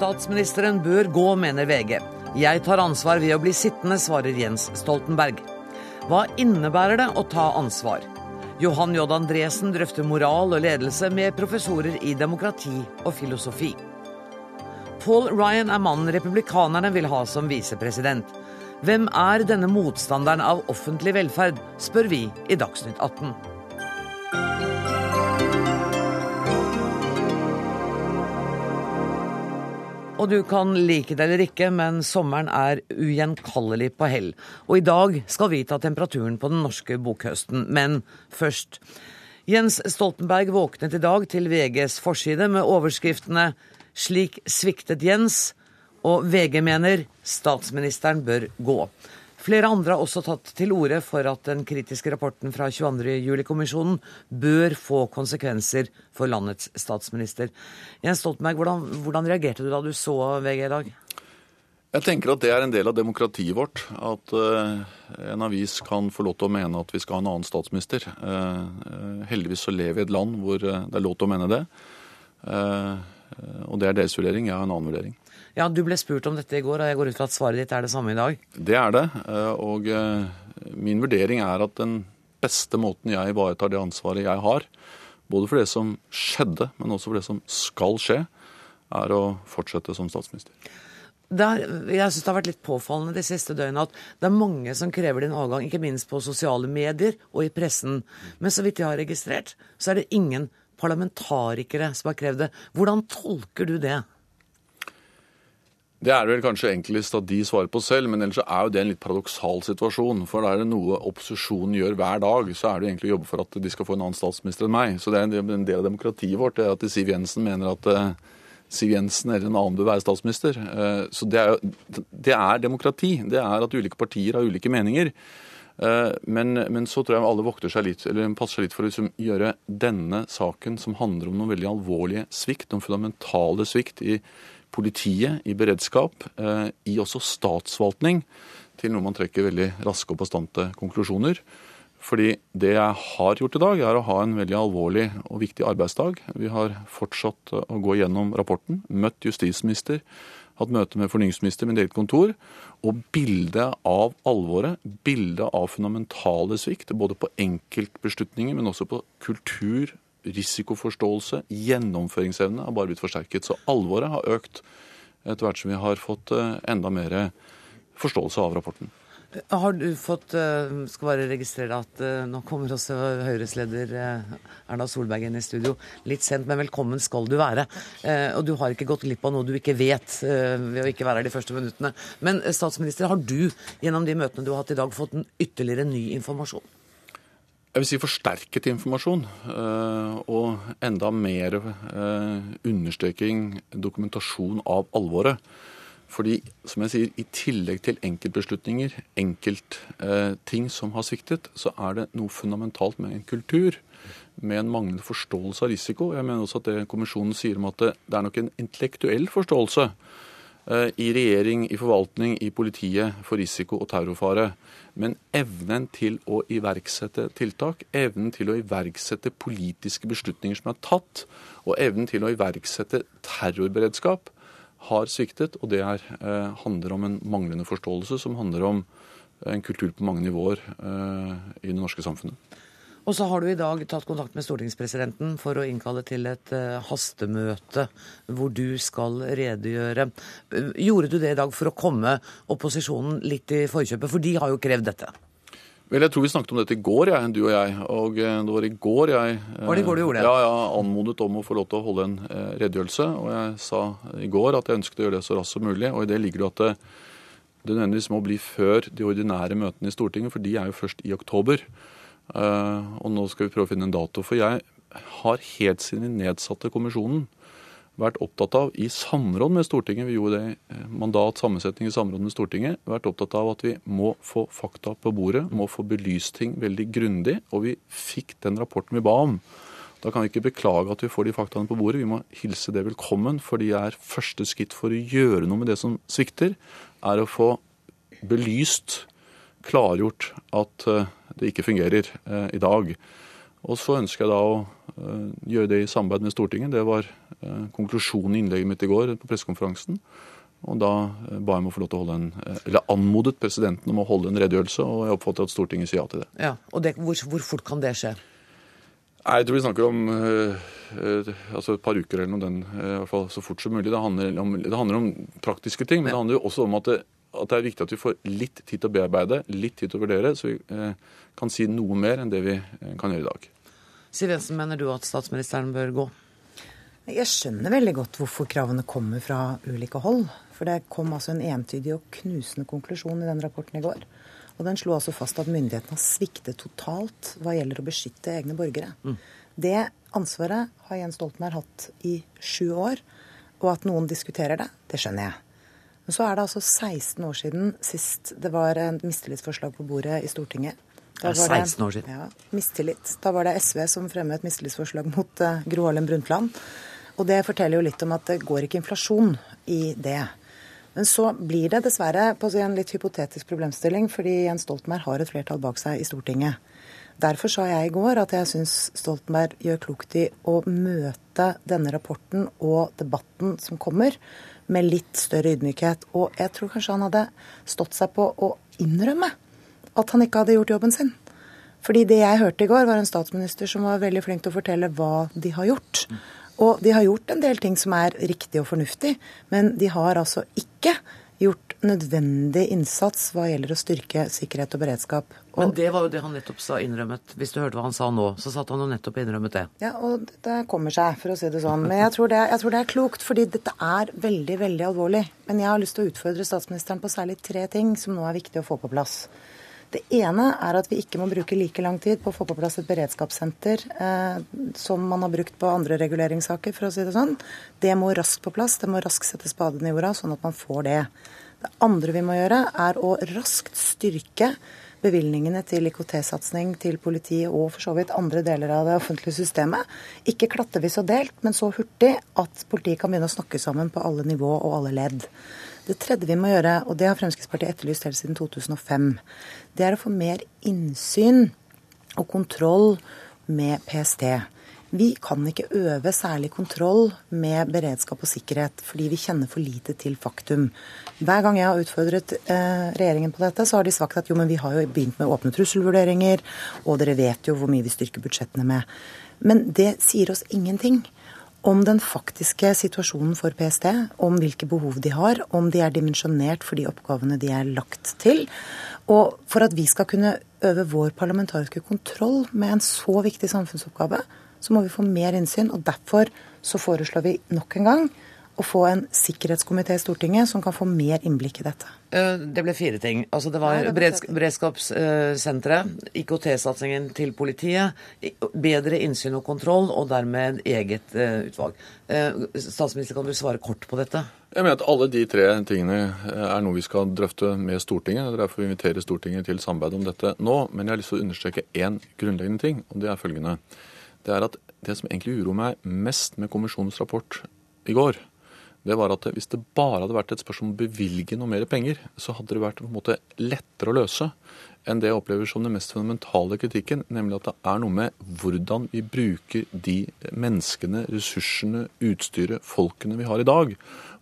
Statsministeren bør gå, mener VG. Jeg tar ansvar ved å bli sittende, svarer Jens Stoltenberg. Hva innebærer det å ta ansvar? Johan J. Andresen drøfter moral og ledelse med professorer i demokrati og filosofi. Paul Ryan er mannen republikanerne vil ha som visepresident. Hvem er denne motstanderen av offentlig velferd, spør vi i Dagsnytt 18. Og du kan like det eller ikke, men sommeren er ugjenkallelig på hell. Og i dag skal vi ta temperaturen på den norske bokhøsten. Men først. Jens Stoltenberg våknet i dag til VGs forside med overskriftene 'Slik sviktet Jens' og VG mener statsministeren bør gå. Flere andre har også tatt til orde for at den kritiske rapporten fra 22.07-kommisjonen bør få konsekvenser for landets statsminister. Jens Stoltenberg, hvordan, hvordan, reagerte du da du så VG i dag? Jeg tenker at det er en del av demokratiet vårt. At uh, en avis kan få lov til å mene at vi skal ha en annen statsminister. Uh, heldigvis så lever vi i et land hvor det er lov til å mene det. og det er deres vurdering. Jeg har en annen vurdering. Ja, Du ble spurt om dette i går, og jeg går ut fra at svaret ditt er det samme i dag? Det er det. Eh, og eh, min vurdering er at den beste måten jeg ivaretar det ansvaret jeg har, både for det som skjedde, men også for det som skal skje, er å fortsette som statsminister. Er, jeg synes Det har vært litt påfallende de siste døgnene at det er mange som krever din avgang, ikke minst på sosiale medier og i pressen. Men så vidt jeg har registrert, så er det ingen parlamentarikere som har krevd det. Hvordan tolker du det? Det er vel kanskje enklest at de svarer på selv, men ellers er jo det en litt paradoksal situasjon. For er det noe opposisjonen gjør hver dag, så er det egentlig å jobbe for at de skal få en annen statsminister enn meg. Så det er en del av demokratiet vårt det at Siv Jensen mener at uh, Siv Jensen eller en annen bør være statsminister. Uh, så det er, det er, demokrati. Det er at ulike partier har ulike meninger. Uh, men, men, så tror jeg alle vokter seg litt, eller passer seg litt for å liksom, gjøre denne saken, som handler om noen veldig alvorlige svikt, noen fundamentale svikt i politiet, i beredskap, eh, i også statsforvaltning, til noe man trekker veldig raske og bastante konklusjoner. Fordi det jeg har gjort i dag, er å ha en veldig alvorlig og viktig arbeidsdag. Vi har fortsatt å gå gjennom rapporten, møtt justisminister, hatt møte med fornyingsminister med eget kontor. Og bildet av alvoret, bildet av fundamentale svikt, både på enkeltbeslutninger, men også på kultur, risikoforståelse, gjennomføringsevne har bare blitt forsterket. Så alvoret har økt etter hvert som vi har fått eh, enda mer forståelse av rapporten. Har du fått eh, Skal bare registrere at eh, nå kommer også Høyres leder Erna Solberg inn i studio. Litt sent, men velkommen skal du være. Og du har ikke gått glipp av noe du ikke vet ved å ikke være her de første minuttene. Men statsminister, har du gjennom de møtene du har hatt i dag, fått en ytterligere ny informasjon? Jeg vil si forsterket informasjon eh, og enda mer eh, understreking, dokumentasjon av alvoret. Fordi, som jeg sier, i tillegg til enkeltbeslutninger, enkeltting eh, som har sviktet, så er det noe fundamentalt med en kultur. Med en manglende forståelse av risiko. Jeg mener også at det kommisjonen sier om at det, det er nok en intellektuell forståelse i regjering, i forvaltning, i politiet for risiko og terrorfare. Men evnen til å iverksette tiltak, evnen til å iverksette politiske beslutninger som er tatt, og evnen til å iverksette terrorberedskap, har sviktet. Og det er, eh, handler om en manglende forståelse, som handler om en kultur på mange nivåer eh, i det norske samfunnet. Og så har du i dag tatt kontakt med stortingspresidenten for å innkalle til et uh, hastemøte hvor du skal redegjøre. Gjorde du det i dag for å komme opposisjonen litt i forkjøpet, for de har jo krevd dette? Vel, Jeg tror vi snakket om dette i går, jeg, du og jeg. Og eh, det var i går jeg Var det i går du gjorde det? Ja, jeg anmodet om å få lov til å holde en eh, redegjørelse. Og jeg sa i går at jeg ønsket å gjøre det så raskt som mulig. Og i det ligger det at det, det nødvendigvis må bli før de ordinære møtene i Stortinget, for de er jo først i oktober. Eh, og nå skal vi prøve å finne en dato. For jeg har helt siden vi nedsatte kommisjonen vært opptatt av, i samråd med Stortinget, vi gjorde det i mandat, sammensetning i samråd med Stortinget, vært opptatt av at vi må få fakta på bordet, må få belyst ting veldig grundig. Og vi fikk den rapporten vi ba om. Da kan vi ikke beklage at vi får de faktaene på bordet. Vi må hilse det velkommen, for det er første skritt for å gjøre noe med det som svikter, er å få belyst, klargjort at eh, det ikke fungerer eh, i dag. Og så ønsker jeg da å uh, gjøre det i samarbeid med Stortinget. Det var uh, konklusjonen i innlegget mitt i går på pressekonferansen. Og da ba jeg om å få lov til å holde en, eller anmodet presidenten om å holde en redegjørelse, og jeg oppfatter at Stortinget sier ja til det. Ja, og det, hvor, hvor, fort kan det skje? Nei, Jeg tror vi snakker om altså et par uker eller noe, den, i hvert fall så fort som mulig. Det handler om, det handler om praktiske ting, men det handler jo også om at det, at det er viktig at vi får litt tid til å bearbeide, litt tid til å vurdere, så vi eh, kan si noe mer enn det vi eh, kan gjøre i dag. Siv Jensen, mener du at statsministeren bør gå? Jeg skjønner veldig godt hvorfor kravene kommer fra ulike hold. For det kom altså en entydig og knusende konklusjon i den rapporten i går. Og den slo altså fast at myndighetene har sviktet totalt hva gjelder å beskytte egne borgere. Mm. Det ansvaret har Jens Stoltenberg hatt i sju år. Og at noen diskuterer det, det skjønner jeg. Men så er det altså 16 år siden sist det var en mistillitsforslag på bordet i Stortinget. Da det er 16 år siden. Ja, mistillit. Da var det SV som fremmet mistillitsforslag mot uh, Gro Harlem Brundtland. Og det forteller jo litt om at det går ikke inflasjon i det. Men så blir det dessverre på en litt hypotetisk problemstilling, fordi Jens Stoltenberg har et flertall bak seg i Stortinget. Derfor sa jeg i går at jeg syns Stoltenberg gjør klokt i å møte denne rapporten og debatten som kommer, med litt større ydmykhet. Og jeg tror kanskje han hadde stått seg på å innrømme at han ikke hadde gjort jobben sin. Fordi det jeg hørte i går, var en statsminister som var veldig flink til å fortelle hva de har gjort. Og de har gjort en del ting som er riktig og fornuftig, men de har altså ikke gjort nødvendig innsats hva gjelder å styrke sikkerhet og beredskap. Og, Men det var jo det han nettopp sa innrømmet. Hvis du hørte hva han sa nå, så satt han jo nettopp innrømmet det. Ja, og det kommer seg, for å si det sånn. Men jeg tror det, jeg tror det er klokt, fordi dette er veldig, veldig alvorlig. Men jeg har lyst til å utfordre statsministeren på særlig tre ting som nå er viktig å få på plass. Det ene er at vi ikke må bruke like lang tid på å få på plass et beredskapssenter eh, som man har brukt på andre reguleringssaker, for å si det sånn. Det må raskt på plass. Det må raskt sette spaden i jorda, sånn at man får det. Det andre vi må gjøre, er å raskt styrke bevilgningene til IKT-satsing til politiet og for så vidt andre deler av det offentlige systemet. Ikke klattevis og delt, men så hurtig at politiet kan begynne å snakke sammen på alle nivå og alle ledd. Det tredje vi må gjøre, og det har Fremskrittspartiet etterlyst helt siden 2005, det er å få mer innsyn og kontroll med PST. Vi kan ikke øve særlig kontroll med beredskap og sikkerhet, fordi vi kjenner for lite til faktum. Hver gang jeg har utfordret eh, regjeringen på dette, så har de sagt at jo, men vi har jo begynt med åpne trusselvurderinger, og dere vet jo hvor mye vi styrker budsjettene med. Men det sier oss ingenting om den faktiske situasjonen for PST, om hvilke behov de har, om de er dimensjonert for de oppgavene de er lagt til. Og for at vi skal kunne øve vår parlamentariske kontroll med en så viktig samfunnsoppgave, så må vi få mer innsyn. Og derfor så foreslår vi nok en gang å få en sikkerhetskomité i Stortinget som kan få mer innblikk i dette. Eh, det ble fire ting. Altså det var beredskapssenteret, IKT-satsingen til politiet, bedre innsyn og kontroll, og dermed eget eh, utvalg. Eh, statsminister, kan du svare kort på dette? Jeg mener at Alle de tre tingene er noe vi skal drøfte med Stortinget. Derfor inviterer Stortinget til samarbeid om dette nå. Men jeg har lyst til å understreke én grunnleggende ting, og det er følgende. Det er at det som egentlig uroer meg mest med kommisjonens rapport i går, det var at hvis det bare hadde vært et spørsmål om å bevilge noe mer penger, så hadde det vært på en måte lettere å løse enn det jeg opplever som den mest fundamentale kritikken, nemlig at det er noe med hvordan vi bruker de menneskene, ressursene, utstyret, folkene vi har i dag.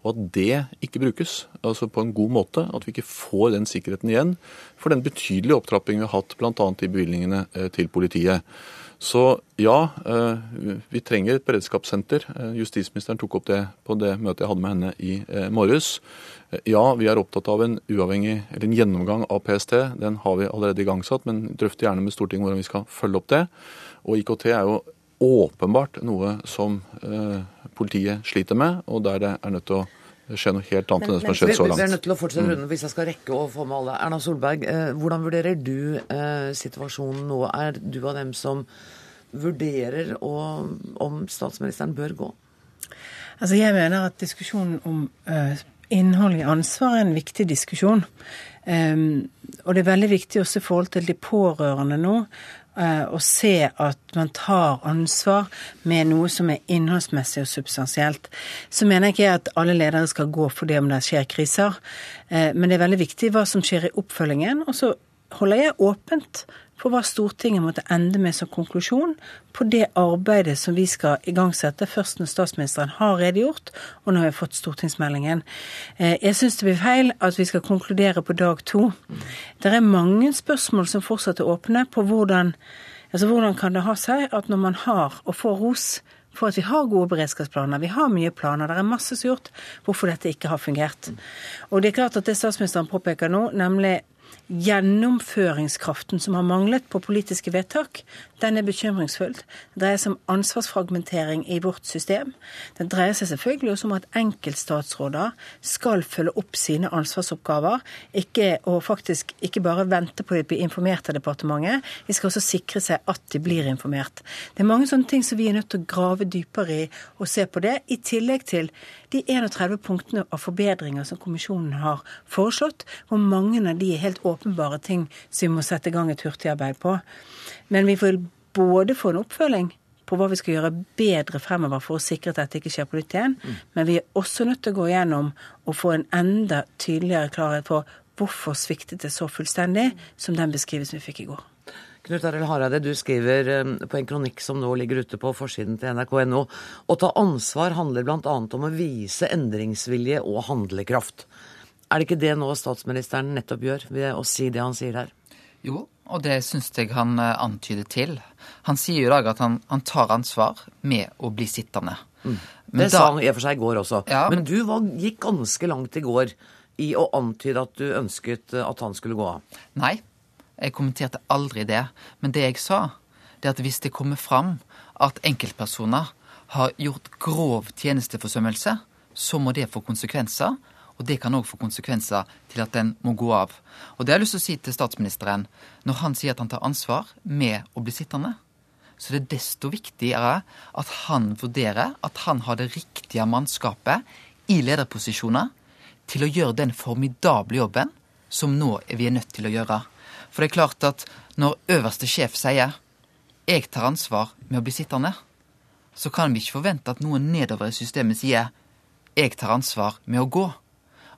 Og at det ikke brukes altså på en god måte. At vi ikke får den sikkerheten igjen for den betydelige opptrappingen vi har hatt bl.a. i bevilgningene eh, til politiet. Så ja, eh, vi trenger et beredskapssenter. Eh, justisministeren tok opp det på det møtet jeg hadde med henne i eh, morges. Ja, vi er opptatt av en uavhengig, eller en gjennomgang av PST. Den har vi allerede igangsatt, men drøfter gjerne med Stortinget hvordan vi skal følge opp det. Og IKT er jo åpenbart noe som politiet sliter med, og der det er nødt til å det skjer noe helt annet enn det som har skjedd så langt. Vi er nødt til å fortsette mm. runden hvis jeg skal rekke å få med alle. Erna Solberg, eh, hvordan vurderer du eh, situasjonen nå? Er du av dem som vurderer og, om statsministeren bør gå? Altså Jeg mener at diskusjonen om uh, innhold i ansvar er en viktig diskusjon. Um, og det er veldig viktig også i forhold til de pårørende nå å eh, se at man tar ansvar med noe som er innholdsmessig og substansielt. Så mener jeg ikke at alle ledere skal gå for det om det skjer kriser, eh, men det er veldig viktig hva som skjer i oppfølgingen. Og så holder jeg åpent for hva Stortinget måtte ende med som konklusjon på det arbeidet som vi skal igangsette først når statsministeren har redegjort, og når vi har fått stortingsmeldingen. Eh, jeg syns det blir feil at vi skal konkludere på dag to. Det er mange spørsmål som fortsatt er åpne på hvordan Altså, Hvordan kan det ha seg at når man har og får ros for at vi har gode beredskapsplaner, vi har mye planer, det er masse som er gjort, hvorfor dette ikke har fungert. Og det er klart at det statsministeren påpeker nå, nemlig gjennomføringskraften som har manglet på politiske vedtak, den er bekymringsfull. Det dreier seg om ansvarsfragmentering i vårt system. Den dreier seg selvfølgelig også om at enkeltstatsråder skal følge opp sine ansvarsoppgaver, ikke, og faktisk ikke bare vente på å bli informert av departementet. De skal også sikre seg at de blir informert. Det er mange sånne ting som vi er nødt til å grave dypere i og se på det, i tillegg til de 31 punktene av forbedringer som kommisjonen har foreslått, hvor mange av de er helt åpenbare ting som vi må sette i gang et hurtigarbeid på. Men vi vil både få en oppfølging på hva vi skal gjøre bedre fremover for å sikre at dette ikke skjer på nytt igjen, mm. men vi er også nødt til å gå gjennom og få en enda tydeligere klarhet på hvorfor sviktet det så fullstendig som den beskrivelsen vi fikk i går. Knut Arild Hareide, du skriver eh, på en kronikk som nå ligger ute på forsiden til nrk.no å ta ansvar handler bl.a. om å vise endringsvilje og handlekraft. Er det ikke det nå statsministeren nettopp gjør ved å si det han sier her? Jo, og det syns jeg han eh, antyder til. Han sier jo i dag at han, han tar ansvar med å bli sittende. Mm. det da, sa han i og for seg i går også. Ja, men, men, du var, gikk ganske langt i går i å antyde at du ønsket eh, at han skulle gå av. Nei, jeg kommenterte aldri det. Men det jeg sa, det er at hvis det kommer fram at enkeltpersoner har gjort grov tjenesteforsømmelse, så må det få konsekvenser. Og det kan òg få konsekvenser til at den må gå av. Og det har jeg lyst til å si til statsministeren. Når han sier at han tar ansvar med å bli sittende, så det er desto viktigere at han vurderer at han har det riktige mannskapet i lederposisjoner til å gjøre den formidable jobben som nå er vi er nødt til å gjøre. For det er klart at når øverste sjef sier 'jeg tar ansvar med å bli sittende', så kan vi ikke forvente at noen nedover i systemet sier 'jeg tar ansvar med å gå'.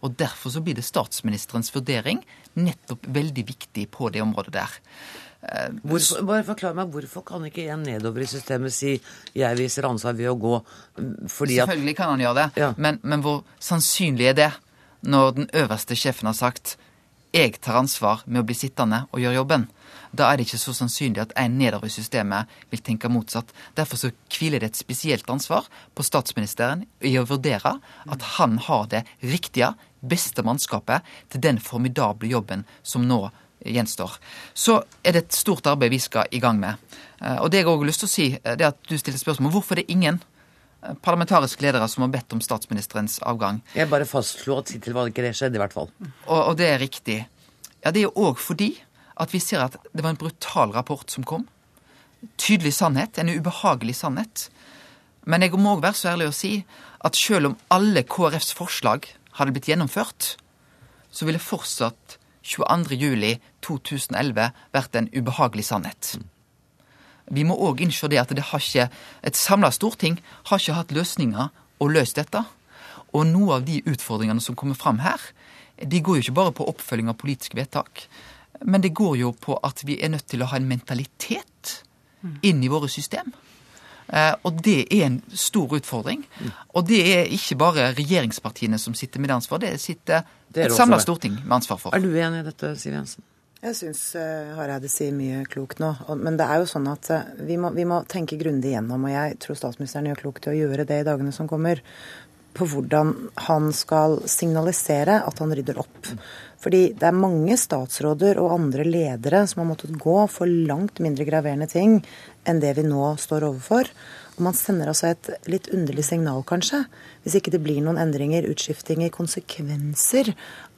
Og Derfor så blir det statsministerens vurdering nettopp veldig viktig på det området der. Eh, hvorfor, bare forklar meg, Hvorfor kan ikke en nedover i systemet si 'jeg viser ansvar ved å gå'? Fordi Selvfølgelig kan han gjøre det, ja. men, men hvor sannsynlig er det når den øverste sjefen har sagt 'jeg tar ansvar med å bli sittende og gjøre jobben'? Da er det ikke så sannsynlig at en nedover i systemet vil tenke motsatt. Derfor så hviler det et spesielt ansvar på statsministeren i å vurdere at han har det riktige, beste mannskapet til den formidable jobben som nå gjenstår. Så er det et stort arbeid vi skal i gang med. Eh, og det jeg òg har lyst til å si, eh, det er at du stiller spørsmål hvorfor det er ingen eh, parlamentariske ledere som har bedt om statsministerens avgang. Jeg bare fastslo at hittil var det ikke det skjedde, i hvert fall. Og, og det er riktig. Ja, det er jo òg fordi at vi ser at det var en brutal rapport som kom. Tydelig sannhet, en ubehagelig sannhet. Men jeg må òg være så ærlig å si at selv om alle KrFs forslag hadde blitt gjennomført, så ville fortsatt 22.07.2011 vært en ubehagelig sannhet. Vi må òg innse det at det ikke, et samla storting har ikke hatt løsninger og løst dette. Og noen av de utfordringene som kommer fram her, de går jo ikke bare på oppfølging av politiske vedtak, men det går jo på at vi er nødt til å ha en mentalitet inn i våre system. Eh, og det er en stor utfordring. Og det er ikke bare regjeringspartiene som sitter med det ansvaret, det sitter det et samla storting med ansvar for. Er du enig i dette, Siv Jensen? Jeg syns uh, Hareide sier mye klokt nå. Men det er jo sånn at uh, vi, må, vi, må, tenke grundig igjennom, og jeg tror statsministeren gjør klokt i å gjøre det i dagene som kommer, på hvordan han skal signalisere at han rydder opp. Fordi det er mange statsråder og andre ledere som har måttet gå for langt mindre graverende ting enn det vi nå står overfor. Og man sender altså et litt underlig signal, kanskje, hvis ikke det blir noen endringer, utskiftinger, konsekvenser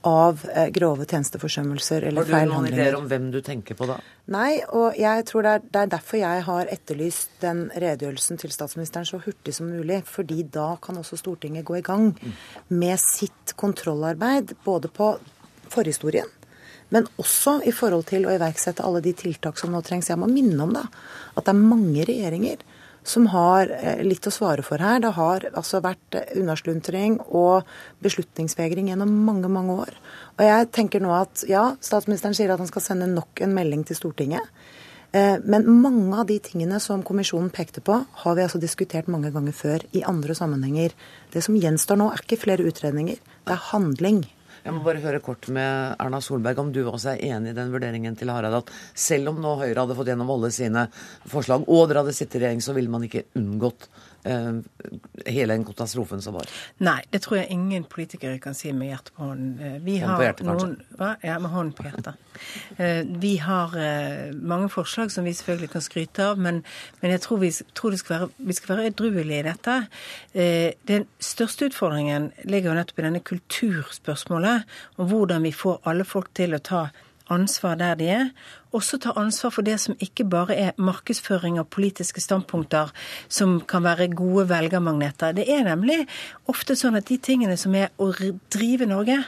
av eh, grove tjenesteforsømmelser eller feil handlinger. Har du noen ideer om hvem du tenker på da? Nei, og jeg tror det er, det er, derfor jeg har etterlyst den redegjørelsen til statsministeren så hurtig som mulig. Fordi da kan også Stortinget gå i gang med sitt kontrollarbeid, både på forhistorien men også i forhold til å iverksette alle de tiltak som nå trengs. Jeg må minne om da, at det er mange regjeringer som har eh, litt å svare for her. Det har altså vært eh, unnasluntring og beslutningsvegring gjennom mange, mange år. Og jeg tenker nå at ja, statsministeren sier at han skal sende nok en melding til Stortinget. Eh, men mange av de tingene som kommisjonen pekte på, har vi altså diskutert mange ganger før i andre sammenhenger. Det som gjenstår nå, er ikke flere utredninger, det er handling. Jeg må bare høre kort med Erna Solberg om du også er enig i den vurderingen til Harald at selv om nå Høyre hadde fått gjennom alle sine forslag, og dere hadde sittet i regjering, så ville man ikke unngått hele den katastrofen som var? Nei, det tror jeg ingen politikere kan si med hjertet på hånden. Eh, vi hånd på hjertet, noen, hva? Ja, med hånden på hjertet. Eh, vi har eh, mange forslag som vi selvfølgelig kan skryte av, men, men jeg tror, vi, tror skal være, vi, skal være edruelige i dette. Den største utfordringen ligger jo nettopp i denne kulturspørsmålet, om hvordan vi får alle folk til å ta ansvar der de er, også ta ansvar for det som ikke bare er markedsføring av politiske standpunkter som kan være gode velgermagneter. Det er nemlig ofte sånn at de tingene som er å drive Norge,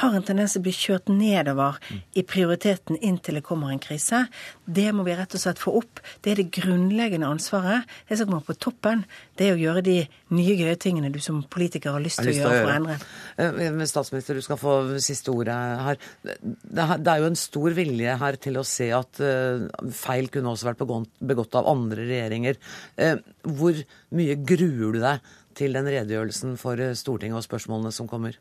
har en tendens til å bli kjørt nedover i prioriteten inntil det kommer en krise. Det må vi rett og slett få opp. Det er det grunnleggende ansvaret. Det som kommer på toppen, det er å gjøre de nye, gøye tingene du som politiker har lyst til å gjøre for å endre. Eh, statsminister, du skal få siste ordet her. Det er jo en stor vilje her til å se at eh, feil kunne også vært begått av andre regjeringer. Eh, hvor mye gruer du deg til den redegjørelsen for Stortinget og spørsmålene som kommer?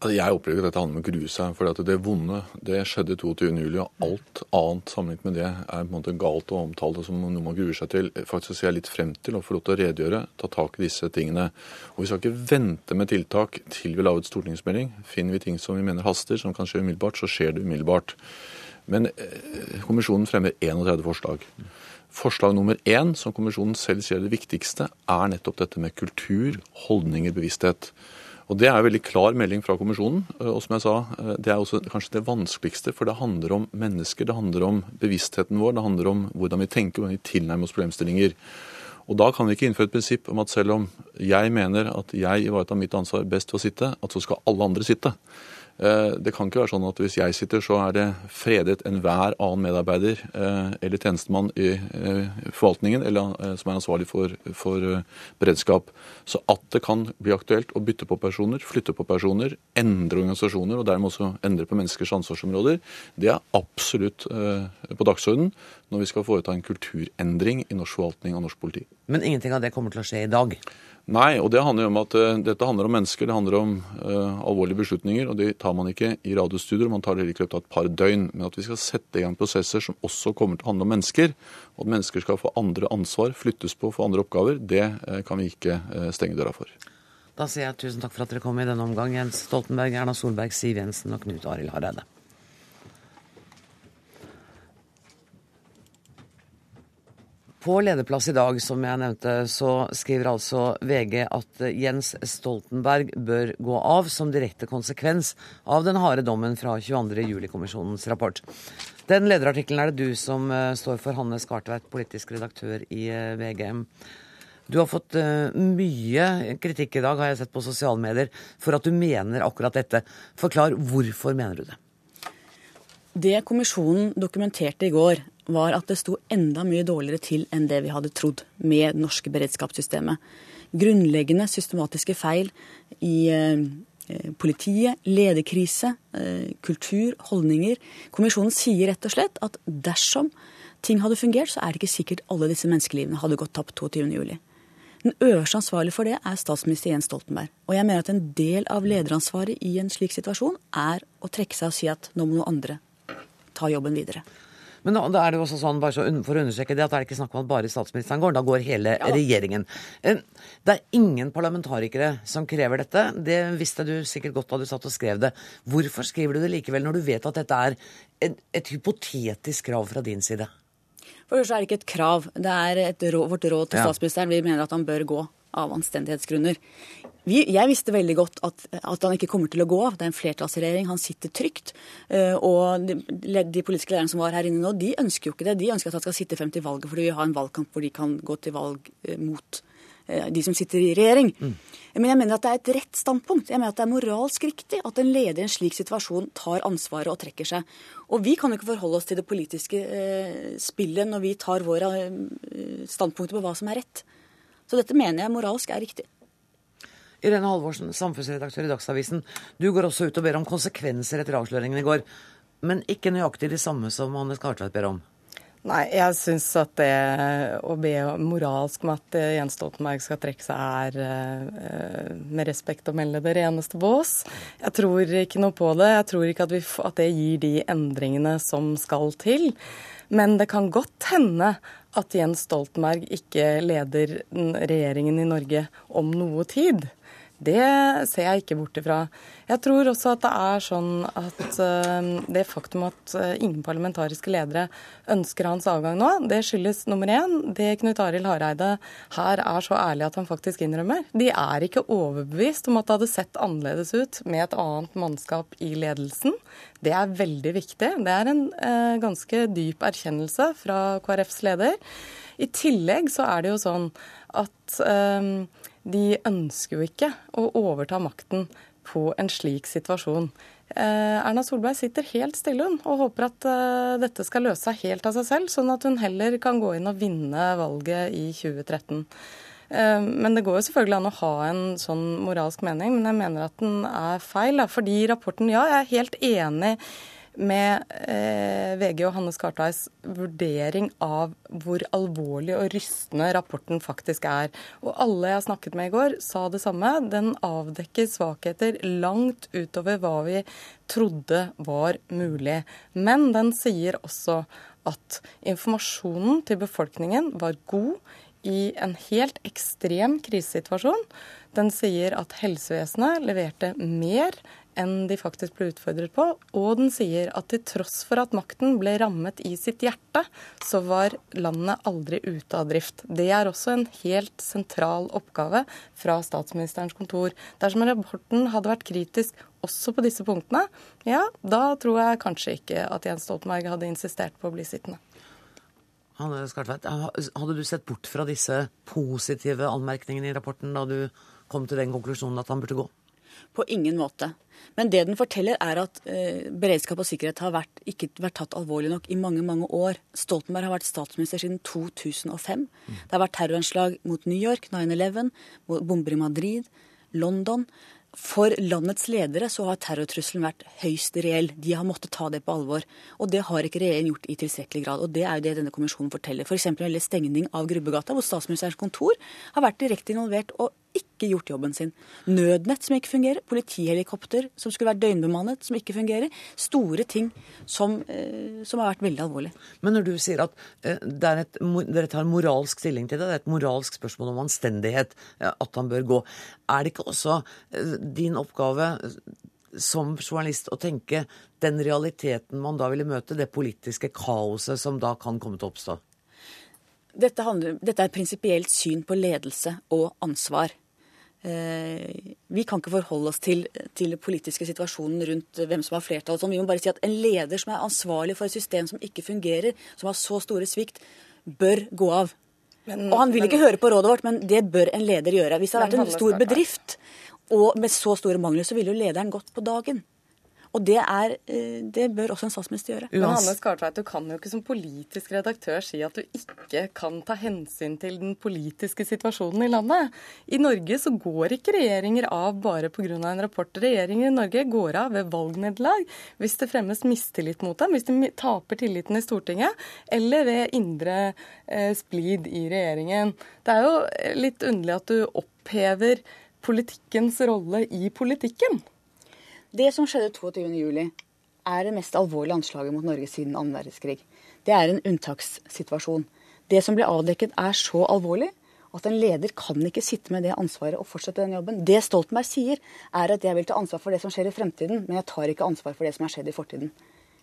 Altså, jeg opplever at dette handler om å grue seg. for det vonde det skjedde 22.07. Og alt annet sammenlignet med det er på en måte galt å omtale det som noe man gruer seg til. Faktisk ser jeg litt frem til å få lov til å redegjøre, ta tak i disse tingene. Og Vi skal ikke vente med tiltak til vi lager et stortingsmelding. Finner vi ting som vi mener haster, som kan skje umiddelbart, så skjer det umiddelbart. Men eh, kommisjonen fremmer 31 forslag. Forslag nummer én, som kommisjonen selv sier er det viktigste, er nettopp dette med kultur, holdninger, bevissthet. Og Det er en veldig klar melding fra kommisjonen. Eh, og som jeg sa, eh, Det er også kanskje det vanskeligste, for det handler om mennesker. Det handler om bevisstheten vår, det handler om hvordan vi tenker, hvordan vi tilnærmer oss problemstillinger. Og Da kan vi ikke innføre et prinsipp om at selv om jeg mener at jeg ivaretar mitt ansvar best ved å sitte, at så skal alle andre sitte. Eh, det kan ikke være sånn at hvis jeg sitter, så er det fredet enhver annen medarbeider eh, eller tjenestemann i eh, forvaltningen eller som er ansvarlig for, for beredskap. Så at det kan bli aktuelt å bytte på personer, flytte på personer, endre organisasjoner og dermed også endre på menneskers ansvarsområder, det er absolutt på dagsordenen når vi skal foreta en kulturendring i norsk forvaltning og norsk politi. Men ingenting av det kommer til å skje i dag? Nei, og det handler jo om at uh, dette handler om mennesker, det handler om uh, alvorlige beslutninger. Og det tar man ikke i radiostudioer, man tar det i løpet av et par døgn. Men at vi skal sette i gang prosesser som også kommer til å handle om mennesker, og at mennesker skal få andre ansvar, flyttes på, få andre oppgaver, det uh, kan vi ikke stenge døra for. Da sier jeg tusen takk for at dere kom i denne omgang, Jens Stoltenberg, Erna Solberg, Siv Jensen og Knut Arild Hareide. På lederplass i dag, som jeg nevnte, så skriver altså VG at Jens Stoltenberg bør gå av som direkte konsekvens av den harde dommen fra 22.07-kommisjonens rapport. Den lederartikkelen er det du som eh, står for, Hanne Skartveit, politisk redaktør i eh, VGM. Du har fått mye kritikk i dag, har jeg sett på sosiale medier, for at du mener akkurat dette. Forklar hvorfor mener du det? Det kommisjonen dokumenterte i går, var at det sto enda mye dårligere til enn det vi hadde trodd med det norske beredskapssystemet. Grunnleggende systematiske feil i eh, politiet, lederkrise, eh, kultur, holdninger. Kommisjonen sier rett og slett at dersom ting hadde fungert, så er det ikke sikkert alle disse menneskelivene hadde gått tapt 22.07. Den øverste ansvarlige for det er statsminister Jens Stoltenberg. Og jeg mener at en del av lederansvaret i en slik situasjon er å trekke seg og si at nå må noen andre ta jobben videre. Men da er det jo også sånn, bare så for å understreke det, at det er ikke snakk om at bare statsministeren går. Da går hele ja. regjeringen. Eh, det er ingen parlamentarikere som krever dette. Det visste du sikkert godt da du satt og skrev det. Hvorfor skriver du det likevel, når du vet at dette er et, et hypotetisk krav fra din side? For det er det ikke et krav. Det er råd, vårt råd til statsministeren. Vi mener at han bør gå av anstendighetsgrunner. Vi, jeg visste veldig godt at, at, han ikke kommer til å gå av. Det er en flertallsregjering. Han sitter trygt. Uh, og de, de, politiske lederne som var her inne nå, de ønsker jo ikke det. De ønsker at han skal sitte frem til valget fordi vi har en valgkamp hvor de kan gå til valg uh, mot de som sitter i regjering. Mm. Men jeg mener at det er et rett standpunkt. Jeg mener at det er moralsk riktig at en leder i en slik situasjon tar ansvaret og trekker seg. Og vi kan jo ikke forholde oss til det politiske eh, spillet når vi tar våre eh, standpunkter på hva som er rett. Så dette mener jeg moralsk er riktig. Irene Halvorsen, samfunnsredaktør i Dagsavisen. Du går også ut og ber om konsekvenser etter avsløringen i går. Men ikke nøyaktig de samme som Anne Skartveit ber om? Nei, jeg syns at det å be moralsk om at eh, Jens Stoltenberg skal trekke seg, er uh, med respekt å melde det reneste bås. Jeg tror ikke noe på det. Jeg tror ikke at, vi, at det gir de endringene som skal til. Men det kan godt hende at Jens Stoltenberg ikke leder regjeringen i Norge om noe tid. Det ser jeg ikke bort ifra. Jeg tror også at det er sånn at uh, det faktum at uh, ingen parlamentariske ledere ønsker hans avgang nå, det skyldes nummer én det Knut Arild Hareide her er så ærlig at han faktisk innrømmer. De er ikke overbevist om at det hadde sett annerledes ut med et annet mannskap i ledelsen. Det er veldig viktig. Det er en uh, ganske dyp erkjennelse fra KrFs leder. I tillegg så er det jo sånn at de ønsker jo ikke å overta makten på en slik situasjon. Eh, Erna Solberg sitter helt stille hun, og håper at eh, dette skal løse seg helt av seg selv, sånn at hun heller kan gå inn og vinne valget i 2013. Eh, men det går jo selvfølgelig an å ha en sånn moralsk mening, men jeg mener at den er feil. Fordi rapporten, ja, jeg er helt enig med eh, VG og Hanne Skartheis vurdering av hvor alvorlig og rystende rapporten faktisk er. Og alle jeg snakket med i går, sa det samme. Den avdekker svakheter langt utover hva vi trodde var mulig. Men den sier også at informasjonen til befolkningen var god i en helt ekstrem krisesituasjon. Den sier at helsevesenet leverte mer enn de faktisk ble utfordret på. Og den sier at til tross for at makten ble rammet i sitt hjerte, så var landet aldri ute av drift. Det er også en helt sentral oppgave fra statsministerens kontor. Dersom rapporten hadde vært kritisk også på disse punktene, ja, da tror jeg kanskje ikke at Jens Stoltenberg hadde insistert på å bli sittende. Hanne Skartveit, hadde du sett bort fra disse positive anmerkningene i rapporten da du kom til den konklusjonen at han burde gå? På ingen måte. Men det den forteller, er at eh, beredskap og sikkerhet har vært, ikke vært tatt alvorlig nok i mange mange år. Stoltenberg har vært statsminister siden 2005. Mm. Det har vært terroranslag mot New York, 9-11, bomber i Madrid, London. For landets ledere så har terrortrusselen vært høyst reell. De har måttet ta det på alvor. Og det har ikke regjeringen gjort i tilstrekkelig grad. Og det er jo det denne kommisjonen forteller. F.eks. For når det gjelder stengning av Grubbegata, hvor statsministerens kontor har vært direkte involvert og ikke gjort jobben sin. Nødnett som ikke fungerer, politihelikopter som skulle vært døgnbemannet, som ikke fungerer. Store ting som, eh, som har vært veldig alvorlig. Men når du sier at eh, et, dere tar moralsk stilling til det, det er et moralsk spørsmål om anstendighet, at han bør gå, er det ikke også eh, din oppgave som journalist å tenke den realiteten man da ville møte, det politiske kaoset som da kan komme til å oppstå? Dette, handler, dette er et prinsipielt syn på ledelse og ansvar. Eh, vi kan ikke forholde oss til, til den politiske situasjonen rundt hvem som har flertall. Sånn. Vi må bare si at en leder som er ansvarlig for et system som ikke fungerer, som har så store svikt, bør gå av. Men, og han vil ikke men, høre på rådet vårt, men det bør en leder gjøre. Hvis det har vært en stor bedrift og med så store mangler, så ville jo lederen gått på dagen. Og det, er, eh, det bør også en statsminister gjøre. Men Hanne Skartveit, Du kan jo ikke som politisk redaktør si at du ikke kan ta hensyn til den politiske situasjonen i landet. I Norge så går ikke regjeringer av bare pga. en rapport. Regjeringer i Norge går av ved valgnederlag hvis det fremmes mistillit mot dem, hvis de taper tilliten i Stortinget, eller ved indre eh, splid i regjeringen. Det er jo litt underlig at du opphever politikkens rolle i politikken. Det som skjedde 22.07, er det mest alvorlige anslaget mot Norge siden annen verdenskrig. Det er en unntakssituasjon. Det som ble avdekket, er så alvorlig at en leder kan ikke sitte med det ansvaret og fortsette den jobben. Det Stoltenberg sier, er at jeg vil ta ansvar for det som skjer i fremtiden, men jeg tar ikke ansvar for det som har skjedd i fortiden.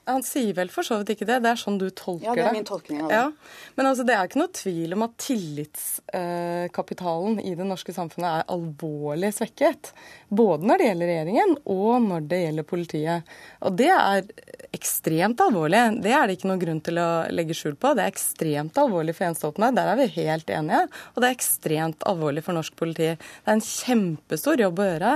Han sier vel for så vidt ikke det. Det er sånn du tolker det. Ja, det er min tolkning av det. Ja. Men altså, det er ikke noe tvil om at tillitskapitalen i det norske samfunnet er alvorlig svekket. Både når det gjelder regjeringen, og når det gjelder politiet. Og det er ekstremt alvorlig. Det er det ikke noen grunn til å legge skjul på. Det er ekstremt alvorlig for Jens Stoltenberg. Der er vi helt enige. Og det er ekstremt alvorlig for norsk politi. Det er en kjempestor jobb å gjøre.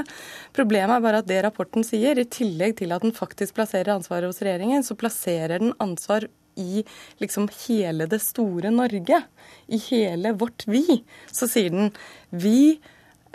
Problemet er bare at det rapporten sier, i tillegg til at den faktisk plasserer ansvaret hos regjeringen, så plasserer den ansvar i liksom hele det store Norge, i hele vårt vi, så sier den vi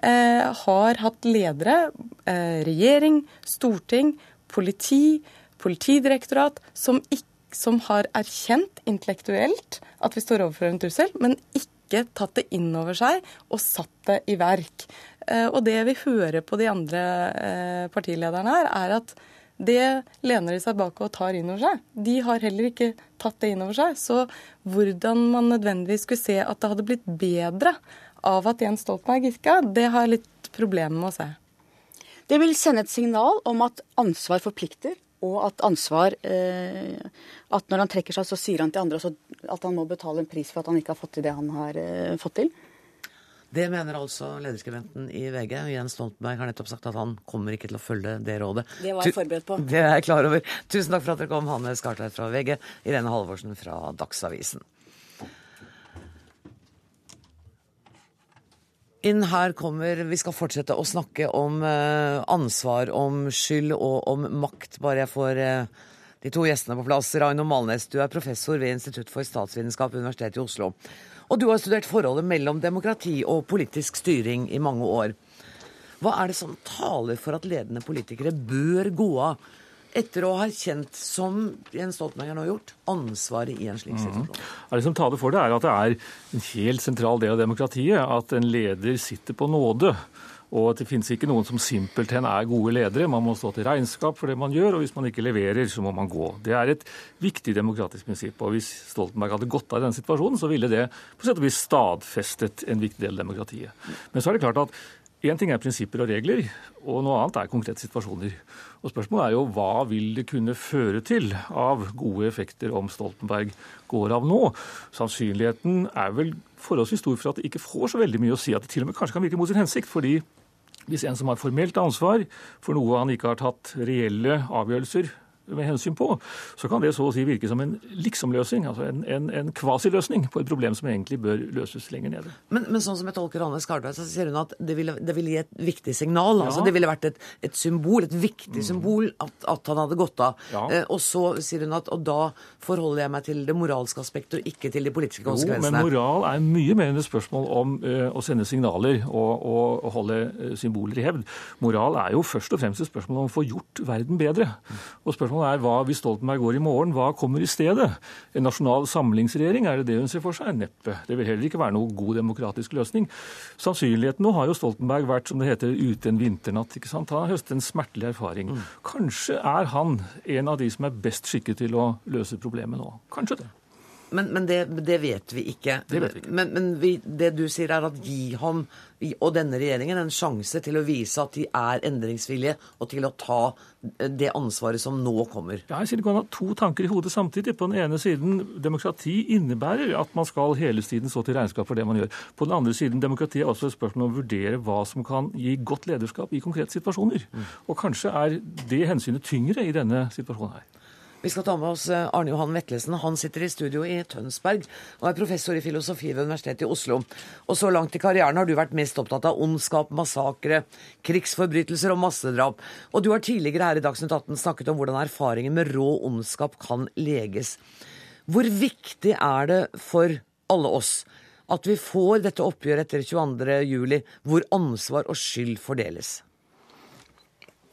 eh, har hatt ledere, eh, regjering, storting, politi, politidirektorat, som, ikke, som har erkjent intellektuelt at vi står overfor en trussel, men ikke tatt det inn over seg og satt det i verk. Eh, og det vi hører på de andre eh, partilederne her, er at det lener de seg bak og tar inn over seg. De har heller ikke tatt det inn over seg. Så hvordan man nødvendigvis skulle se at det hadde blitt bedre av at Jens Stoltenberg virka, det har jeg litt problemer med å se. Det vil sende et signal om at ansvar forplikter, og at ansvar eh, At når han trekker seg, så sier han til andre at han må betale en pris for at han ikke har fått til det han har eh, fått til. Det mener altså lederskribenten i VG. Jens Stoltenberg har nettopp sagt at han kommer ikke til å følge det rådet. Det var jeg forberedt på. Det er jeg klar over. Tusen takk for at dere kom, Hanne Skartveit fra VG, Irene Halvorsen fra Dagsavisen. Inn her kommer Vi skal fortsette å snakke om eh, ansvar, om skyld og om makt. Bare jeg får eh, de to gjestene på plass. Raino Malnes, du er professor ved Institutt for statsvitenskap Universitetet i Oslo. Og du har studert forholdet mellom demokrati og politisk styring i mange år. Hva er det som taler for at ledende politikere bør gå av etter å ha kjent, som Jens Stoltenberg har nå gjort, ansvaret i en slik situasjon? Mm. Det som taler for det, er at det er en helt sentral del av demokratiet at en leder sitter på nåde. Og at det finnes ikke noen som simpelthen er gode ledere. Man må stå til regnskap for det man gjør, og hvis man ikke leverer, så må man gå. Det er et viktig demokratisk prinsipp. Og hvis Stoltenberg hadde gått av i denne situasjonen, så ville det på sett og vis stadfestet en viktig del av demokratiet. Men så er det klart at Én ting er prinsipper og regler, og noe annet er konkrete situasjoner. Og Spørsmålet er jo hva vil det kunne føre til av gode effekter om Stoltenberg går av nå? Sannsynligheten er vel forholdsvis stor for at det ikke får så veldig mye å si, at det til og med kanskje kan virke mot sin hensikt. fordi hvis en som har formelt ansvar for noe han ikke har tatt reelle avgjørelser med hensyn på, så kan det så å si virke som en liksom-løsning, altså en, en, en kvasiløsning på et problem som egentlig bør løses lenger nede. Men, men sånn som jeg tolker Anne Skardøy, så sier hun at det ville, det ville, gi et viktig signal. Altså, ja. altså Det ville vært et, et symbol, et viktig mm. symbol, at, at, han hadde gått av. Ja. Eh, og så sier hun at og da forholder jeg meg til det moralske aspektet og ikke til de politiske konsekvensene. Jo, men moral er mye mer enn et spørsmål om eh, å sende signaler og, og, holde uh, symboler i hevd. Moral er jo først og fremst et spørsmål om å få gjort verden bedre. Mm. Og spørsmålet Spørsmålet er hva hvis Stoltenberg går i morgen, hva kommer i stedet? En nasjonal samlingsregjering, er det det hun ser for seg? Neppe. Det vil heller ikke være noe god demokratisk løsning. Sannsynligheten nå har jo Stoltenberg vært, som det heter, ute en vinternatt. ikke sant? Han har høstet en smertelig erfaring. Mm. Kanskje er han en av de som er best skikket til å løse problemet nå. Kanskje det. Men, men det, det, vet vi ikke. Det vet vi ikke. Men, men vi, det du sier, er at gi ham og denne regjeringen en sjanse til å vise at de er endringsvillige, og til å ta det ansvaret som nå kommer. Ja, jeg sier Det kan ha to tanker i hodet samtidig. På den ene siden, demokrati innebærer at man skal hele tiden stå til regnskap for det man gjør. På den andre siden, demokrati er også et spørsmål om å vurdere hva som kan gi godt lederskap i konkrete situasjoner. Mm. Og kanskje er det hensynet tyngre i denne situasjonen her. Vi skal ta med oss eh, Arne Johan Vetlesen. Han sitter i studio i Tønsberg og er professor i filosofi ved Universitetet i Oslo. Og så langt i karrieren har du vært mest opptatt av ondskap, massakre, krigsforbrytelser og massedrap. Og du har tidligere her i Dagsnytt 18 snakket om hvordan erfaringer med rå ondskap kan leges. Hvor viktig er det for alle oss at vi får dette oppgjøret etter 22.07, hvor ansvar og skyld fordeles?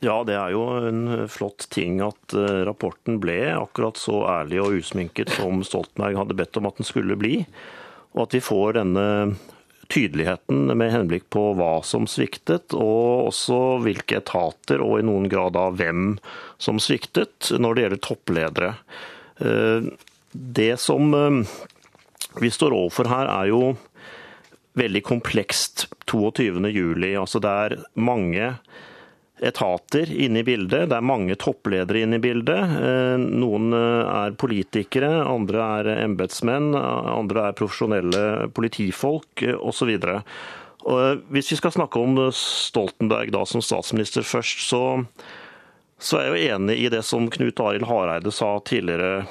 Ja, det er jo en flott ting at eh, rapporten ble akkurat så ærlig og usminket som Stoltenberg hadde bedt om at den skulle bli. Og at vi får denne tydeligheten med henblikk på hva som sviktet, og også hvilke etater og i noen grad av hvem som sviktet når det gjelder toppledere. Eh, det som eh, vi står overfor her, er jo veldig komplekst 22.07. Altså det er mange etater inne i bildet. Det er mange toppledere inne i bildet. Eh, noen er politikere, andre er embetsmenn, andre er profesjonelle politifolk osv. Hvis vi skal snakke om Stoltenberg da som statsminister først, så, så er jeg jo enig i det som Knut Arild Hareide sa tidligere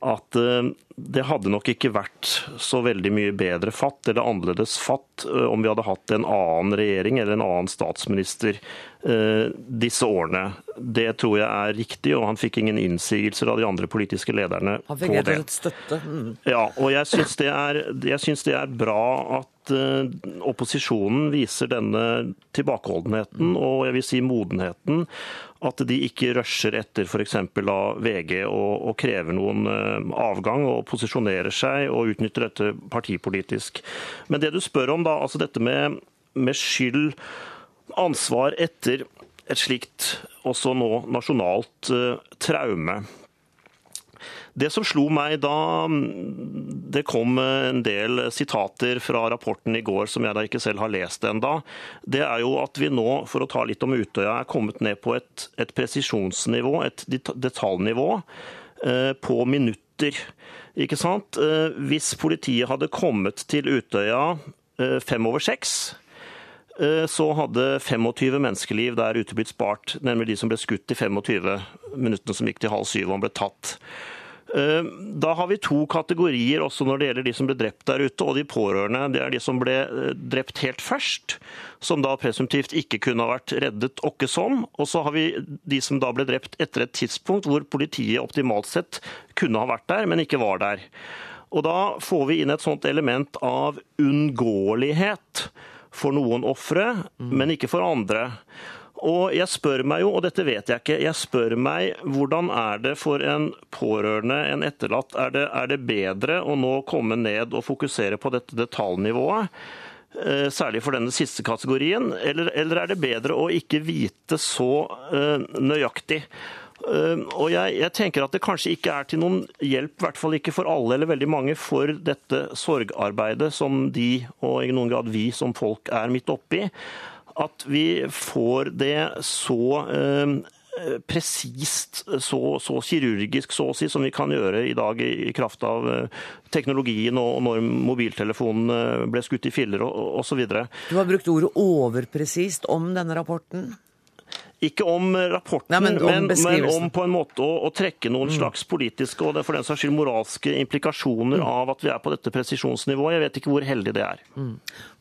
at eh, det hadde nok ikke vært så veldig mye bedre fatt eller annerledes fatt eh, om vi hadde hatt en annen regjering eller en annen statsminister eh, disse årene. Det tror jeg er riktig, og han fikk ingen innsigelser av de andre politiske lederne på det. Han fikk rett og slett støtte. Mm. Ja, og jeg syns det, det, er bra at opposisjonen viser denne tilbakeholdenheten og jeg vil si modenheten at de ikke rusher etter f.eks. av VG og, og, krever noen uh, avgang og posisjonerer seg og utnytter dette partipolitisk. Men det du spør om, da, altså dette med, med skyld, ansvar etter et slikt også nå nasjonalt uh, traume. Det som slo meg da det kom en del sitater fra rapporten i går som jeg da ikke selv har lest enda, det er jo at vi nå, for å ta litt om Utøya, er kommet ned på et, et presisjonsnivå, et detaljnivå, eh, på minutter. Ikke sant? Eh, hvis politiet hadde kommet til Utøya eh, fem over seks, så hadde 25 menneskeliv der ute blitt spart, nemlig de som ble skutt i 25 minuttene som gikk til halv syv og ble tatt. Eh, da har vi to kategorier også når det gjelder de som ble drept der ute, og de pårørende. Det er de som ble eh, drept helt først, som da presumptivt ikke kunne ha vært reddet åkke som. Og så har vi de som da ble drept etter et tidspunkt hvor politiet optimalt sett kunne ha vært der, men ikke var der. Og da får vi inn et sånt element av unngåelighet for noen ofre, mm. men ikke for andre. Og jeg spør meg jo, og dette vet jeg ikke, jeg spør meg hvordan er det for en pårørende, en etterlatt, er det, er det bedre å nå komme ned og fokusere på dette detaljnivået? Eh, særlig for denne siste kategorien, eller, eller er det bedre å ikke vite så uh, nøyaktig? Uh, og jeg, jeg, tenker at det kanskje ikke er til noen hjelp, i hvert fall ikke for alle eller veldig mange, for dette sorgarbeidet som de, og i noen grad vi som folk, er midt oppi at vi får det så eh, presist, så, så, kirurgisk så å si, som vi kan gjøre i dag i kraft av eh, teknologien og når mobiltelefonen ble skutt i filler osv. Du har brukt ordet overpresist om denne rapporten? Ikke om rapporten, Nei, men, om, men, men, om på en måte å, å trekke noen mm. slags politiske og for den saks skyld moralske implikasjoner mm. av at vi er på dette presisjonsnivået. Jeg vet ikke hvor heldig det er. Mm.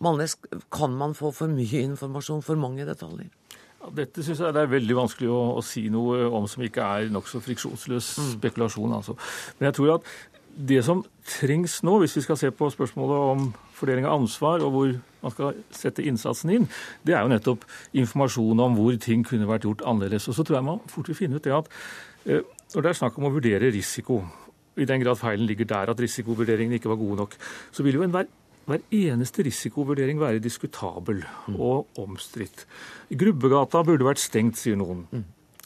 Malnes, kan man få for mye informasjon, for mange detaljer? Dette syns jeg det er veldig vanskelig å, å, si noe om som ikke er nokså friksjonsløs mm. spekulasjon. Altså. Men jeg tror at det som trengs nå, hvis vi skal se på spørsmålet om fordeling av ansvar og hvor man skal sette innsatsen inn, det er jo nettopp informasjon om hvor ting kunne vært gjort annerledes. Og så tror jeg man fort vil finne ut det at eh, når det er snakk om å vurdere risiko, i den grad feilen ligger der at risikovurderingen ikke var god nok, så vil jo enhver hver eneste risikovurdering være diskutabel og omstridt. Grubbegata burde vært stengt, sier noen.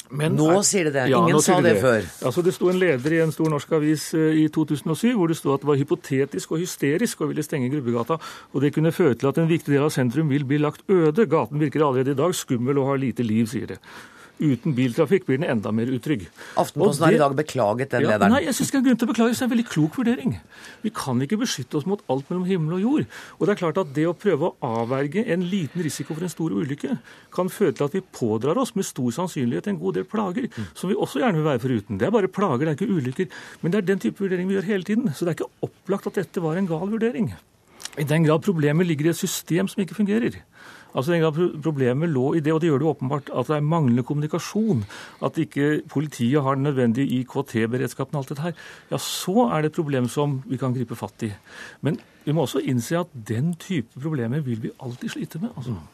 Men nå er, sier de det. Ja, Ingen sa det, det, før. Altså, det sto en leder i en stor norsk avis eh, i 2007 hvor det sto at det var hypotetisk og hysterisk å ville stenge Grubbegata, og det kunne føre til at en viktig del av sentrum vil bli lagt øde. Gaten virker allerede i dag skummel og har lite liv, sier det. Uten biltrafikk blir den enda mer utrygg. Aftenposten har i dag beklaget den ja, lederen. Nei, jeg syns det er grunn til å beklage. Det er en veldig klok vurdering. Vi kan ikke beskytte oss mot alt mellom himmel og jord. Og det er klart at det å prøve å avverge en liten risiko for en stor ulykke kan føre til at vi pådrar oss med stor sannsynlighet en god del plager, mm. som vi også gjerne vil være foruten. Det er bare plager, det er ikke ulykker. Men det er den type vurdering vi gjør hele tiden. Så det er ikke opplagt at dette var en gal vurdering. I den grad problemet ligger i et system som ikke fungerer. Altså En grad Problemet lå i det, og det gjør det åpenbart, at det er manglende kommunikasjon. At ikke politiet har den nødvendige IKT-beredskapen og alt dette her. Ja, så er det et problem som vi kan gripe fatt i. Men vi må også innse at den type problemer vil vi alltid slite med. altså. Mm.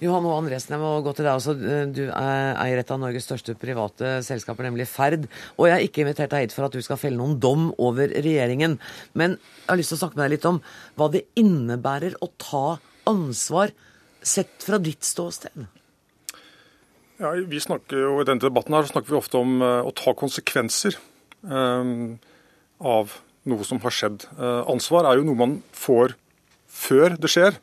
Johan og Andresen, jeg må gå til deg også. Du eier et av Norges største private selskaper, nemlig Ferd. Og jeg har ikke invitert deg hit for at du skal felle noen dom over regjeringen. Men jeg har lyst til å snakke med deg litt om hva det innebærer å ta ansvar sett fra ditt ståsted? Ja, vi snakker jo, I denne debatten her snakker vi ofte om uh, å ta konsekvenser um, av noe som har skjedd. Uh, ansvar er jo noe man får før det skjer.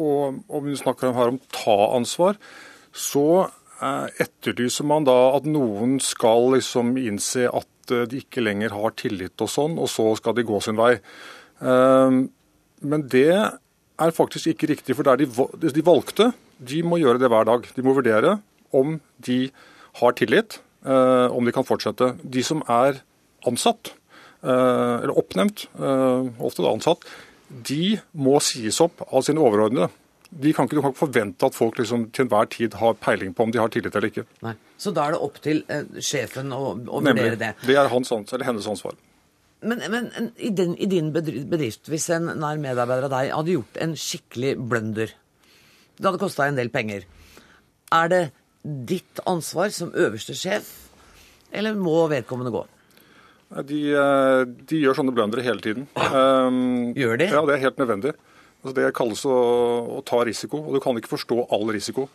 og om vi snakker her om ta ansvar, så etterlyser man da at noen skal liksom innse at de ikke lenger har tillit og sånn, og så skal de gå sin vei. Men det er faktisk ikke riktig, for det er de valgte, de må gjøre det hver dag. De må vurdere om de har tillit, om de kan fortsette. De som er ansatt, eller oppnevnt, ofte da ansatt, de må sies opp av sine overordnede. De kan ikke, du kan ikke forvente at folk liksom til enhver tid har peiling på om de har tillit eller ikke. Nei. Så da er det opp til eh, sjefen å, å vurdere det? Det er hans, eller hennes ansvar. Men, men i, den, i, din bedrift, hvis en nær medarbeider av deg hadde gjort en skikkelig blunder, det hadde kosta en del penger, er det ditt ansvar som øverste sjef, eller må vedkommende gå? De, eh, de, gjør sånne blundere hele tiden. Um, gjør de? Ja, det er helt nødvendig. Altså, det kalles å, å, ta risiko, og du kan ikke forstå all risiko.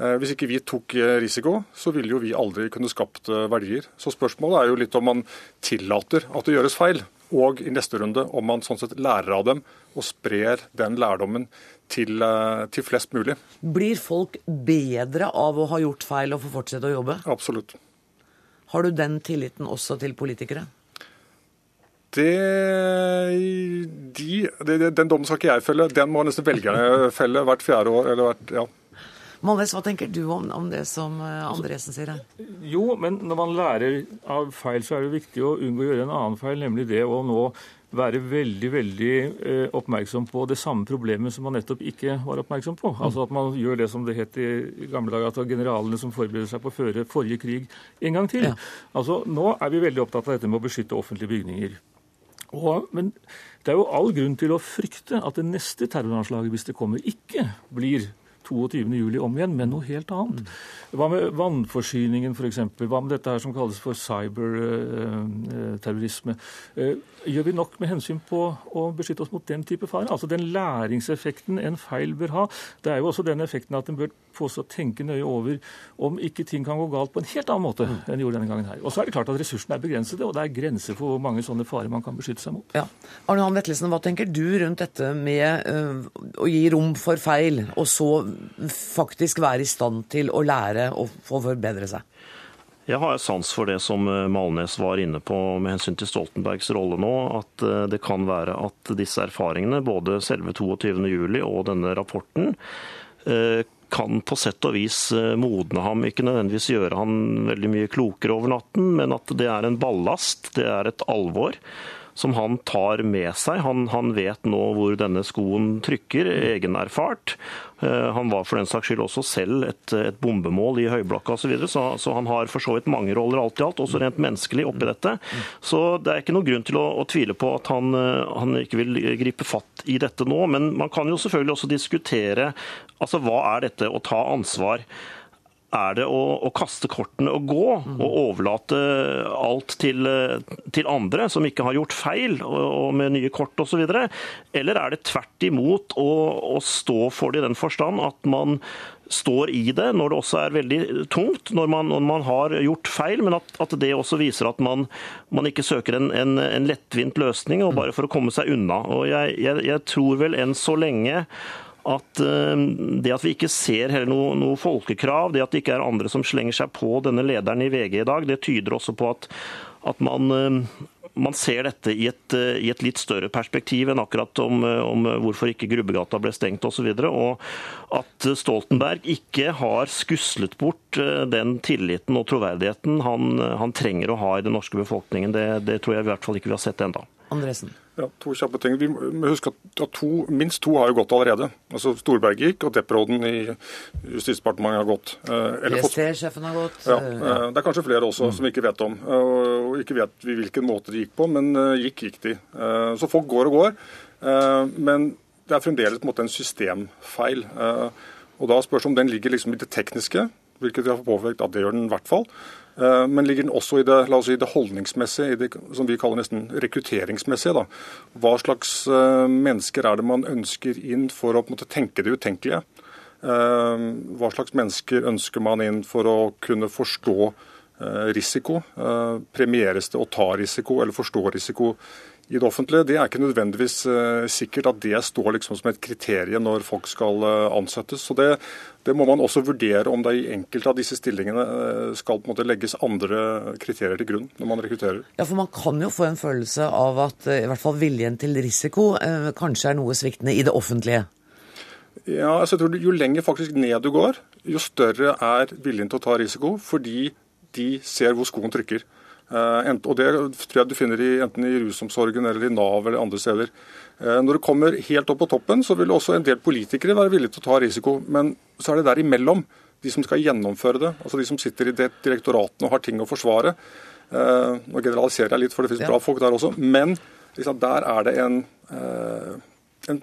Eh, hvis ikke vi tok eh, risiko, så ville jo vi aldri kunne skapt verdier. Så spørsmålet er jo litt om man tillater at det gjøres feil, og i neste runde om man sånn sett lærer av dem og sprer den lærdommen til, til flest mulig. Blir folk bedre av å ha gjort feil og få fortsette å jobbe? Absolutt. Har du den tilliten også til politikere? Det, de, det, Den dommen skal ikke jeg felle, den må nesten velgerne felle hvert fjerde år. eller hvert, ja. Malnes, hva tenker du om, om, det som eh, Andresen sier her? Jo, men når man lærer av feil, så er det viktig å unngå å gjøre en annen feil, nemlig det å nå være veldig veldig eh, oppmerksom på det samme problemet som man nettopp ikke var oppmerksom på. Mm. Altså At man gjør det som det het i gamle dager, at generalene som forbereder seg på å føre forrige krig en gang til. Ja. Altså Nå er vi veldig opptatt av dette med å beskytte offentlige bygninger. Og, men det er jo all grunn til å frykte at det neste terroranslaget, hvis det kommer, ikke blir 22.07 om igjen, men noe helt annet. Hva med vannforsyningen f.eks.? Hva med dette her som kalles for cyberterrorisme? Eh, gjør vi nok med hensyn på å beskytte oss mot den type fare? Altså den læringseffekten en feil bør ha. Det er jo også den effekten at en bør få oss å tenke nøye over om ikke ting kan gå galt på en helt annen måte enn de gjorde denne gangen her. Og så er det klart at ressursene er begrensede, og det er grenser for hvor mange sånne farer man kan beskytte seg mot. Ja. Arne Han Vetlesen, hva tenker du rundt dette med uh, å gi rom for feil, og så faktisk være i stand til å lære og få forbedre seg? Jeg har sans for det som eh, Malnes var inne på med hensyn til Stoltenbergs rolle nå. At eh, det kan være at disse erfaringene, både selve 22.07 og denne rapporten, eh, kan på sett og vis modne ham, ikke nødvendigvis gjøre han veldig mye klokere over natten, men at det er en ballast, det er et alvor som han tar med seg. Han, han vet nå hvor denne skoen trykker, egenerfart. Eh, han var for den saks skyld også selv et, et bombemål i høyblokka osv., så, så så han har for så vidt mange roller alt i alt, også rent menneskelig oppi dette. Så det er ikke noen grunn til å, å tvile på at han, eh, han, ikke vil gripe fatt i dette nå. Men man kan jo selvfølgelig også diskutere altså hva er dette å ta ansvar er det å, å, kaste kortene og gå, og overlate alt til, til andre som ikke har gjort feil, og, og med nye kort osv.? Eller er det tvert imot å, å stå for det i den forstand at man står i det når det også er veldig tungt, når man, når man har gjort feil, men at, at, det også viser at man, man ikke søker en, en, en, lettvint løsning og bare for å komme seg unna. Og jeg, jeg, jeg tror vel enn så lenge at eh, det at vi ikke ser heller noe, noe, folkekrav, det at det ikke er andre som slenger seg på denne lederen i VG i dag, det tyder også på at, at man, eh, man ser dette i et, eh, i et, litt større perspektiv enn akkurat om, om hvorfor ikke Grubbegata ble stengt osv. Og, så og at Stoltenberg ikke har skuslet bort den tilliten og troverdigheten han, han trenger å ha i den norske befolkningen. Det, det tror jeg i hvert fall ikke vi har sett ennå. Andresen. Ja, to kjappe ting. Vi må huske at to, Minst to har jo gått allerede. Altså Storberget gikk, og Depp-råden i Justisdepartementet har gått. Eh, PST-sjefen har gått. Ja, eh, Det er kanskje flere også mm. som vi ikke vet om. Og ikke vet vi hvilken måte de gikk på, men gikk gikk de. Så folk går og går. Men det er fremdeles på en måte en systemfeil. Og da spørs om den ligger liksom i det tekniske, hvilket vi har påpekt at det gjør den i hvert fall. Eh, men ligger den også i det, la oss si, det holdningsmessige, i det som vi kaller nesten rekrutteringsmessige? Da. Hva slags eh, mennesker er det man ønsker inn for å måte, tenke det utenkelige? Eh, hva slags mennesker ønsker man inn for å kunne forstå risiko? Premieres det å ta risiko eller forstå risiko i det offentlige. Det er ikke nødvendigvis uh, sikkert at det står liksom som et kriterium når folk skal uh, ansettes. Så det, det, må man også vurdere om det i enkelte av disse stillingene uh, skal på en måte legges andre kriterier til grunn når man rekrutterer. Ja, for Man kan jo få en følelse av at i hvert fall viljen til risiko kanskje er noe sviktende i det offentlige? Ja, altså jeg tror Jo lenger faktisk ned du går, jo større er viljen til å ta risiko, fordi de ser hvor skoen trykker. Eh, og Det tror jeg du finner i, enten i rusomsorgen eller i Nav eller andre steder. Eh, når det kommer helt opp på toppen, så vil også en del politikere være villige til å ta risiko. Men så er det der imellom, de som skal gjennomføre det, altså de som sitter i direktoratene og har ting å forsvare. Eh, nå generaliserer jeg litt, for det finnes bra folk der også. Men liksom, der er det en, en,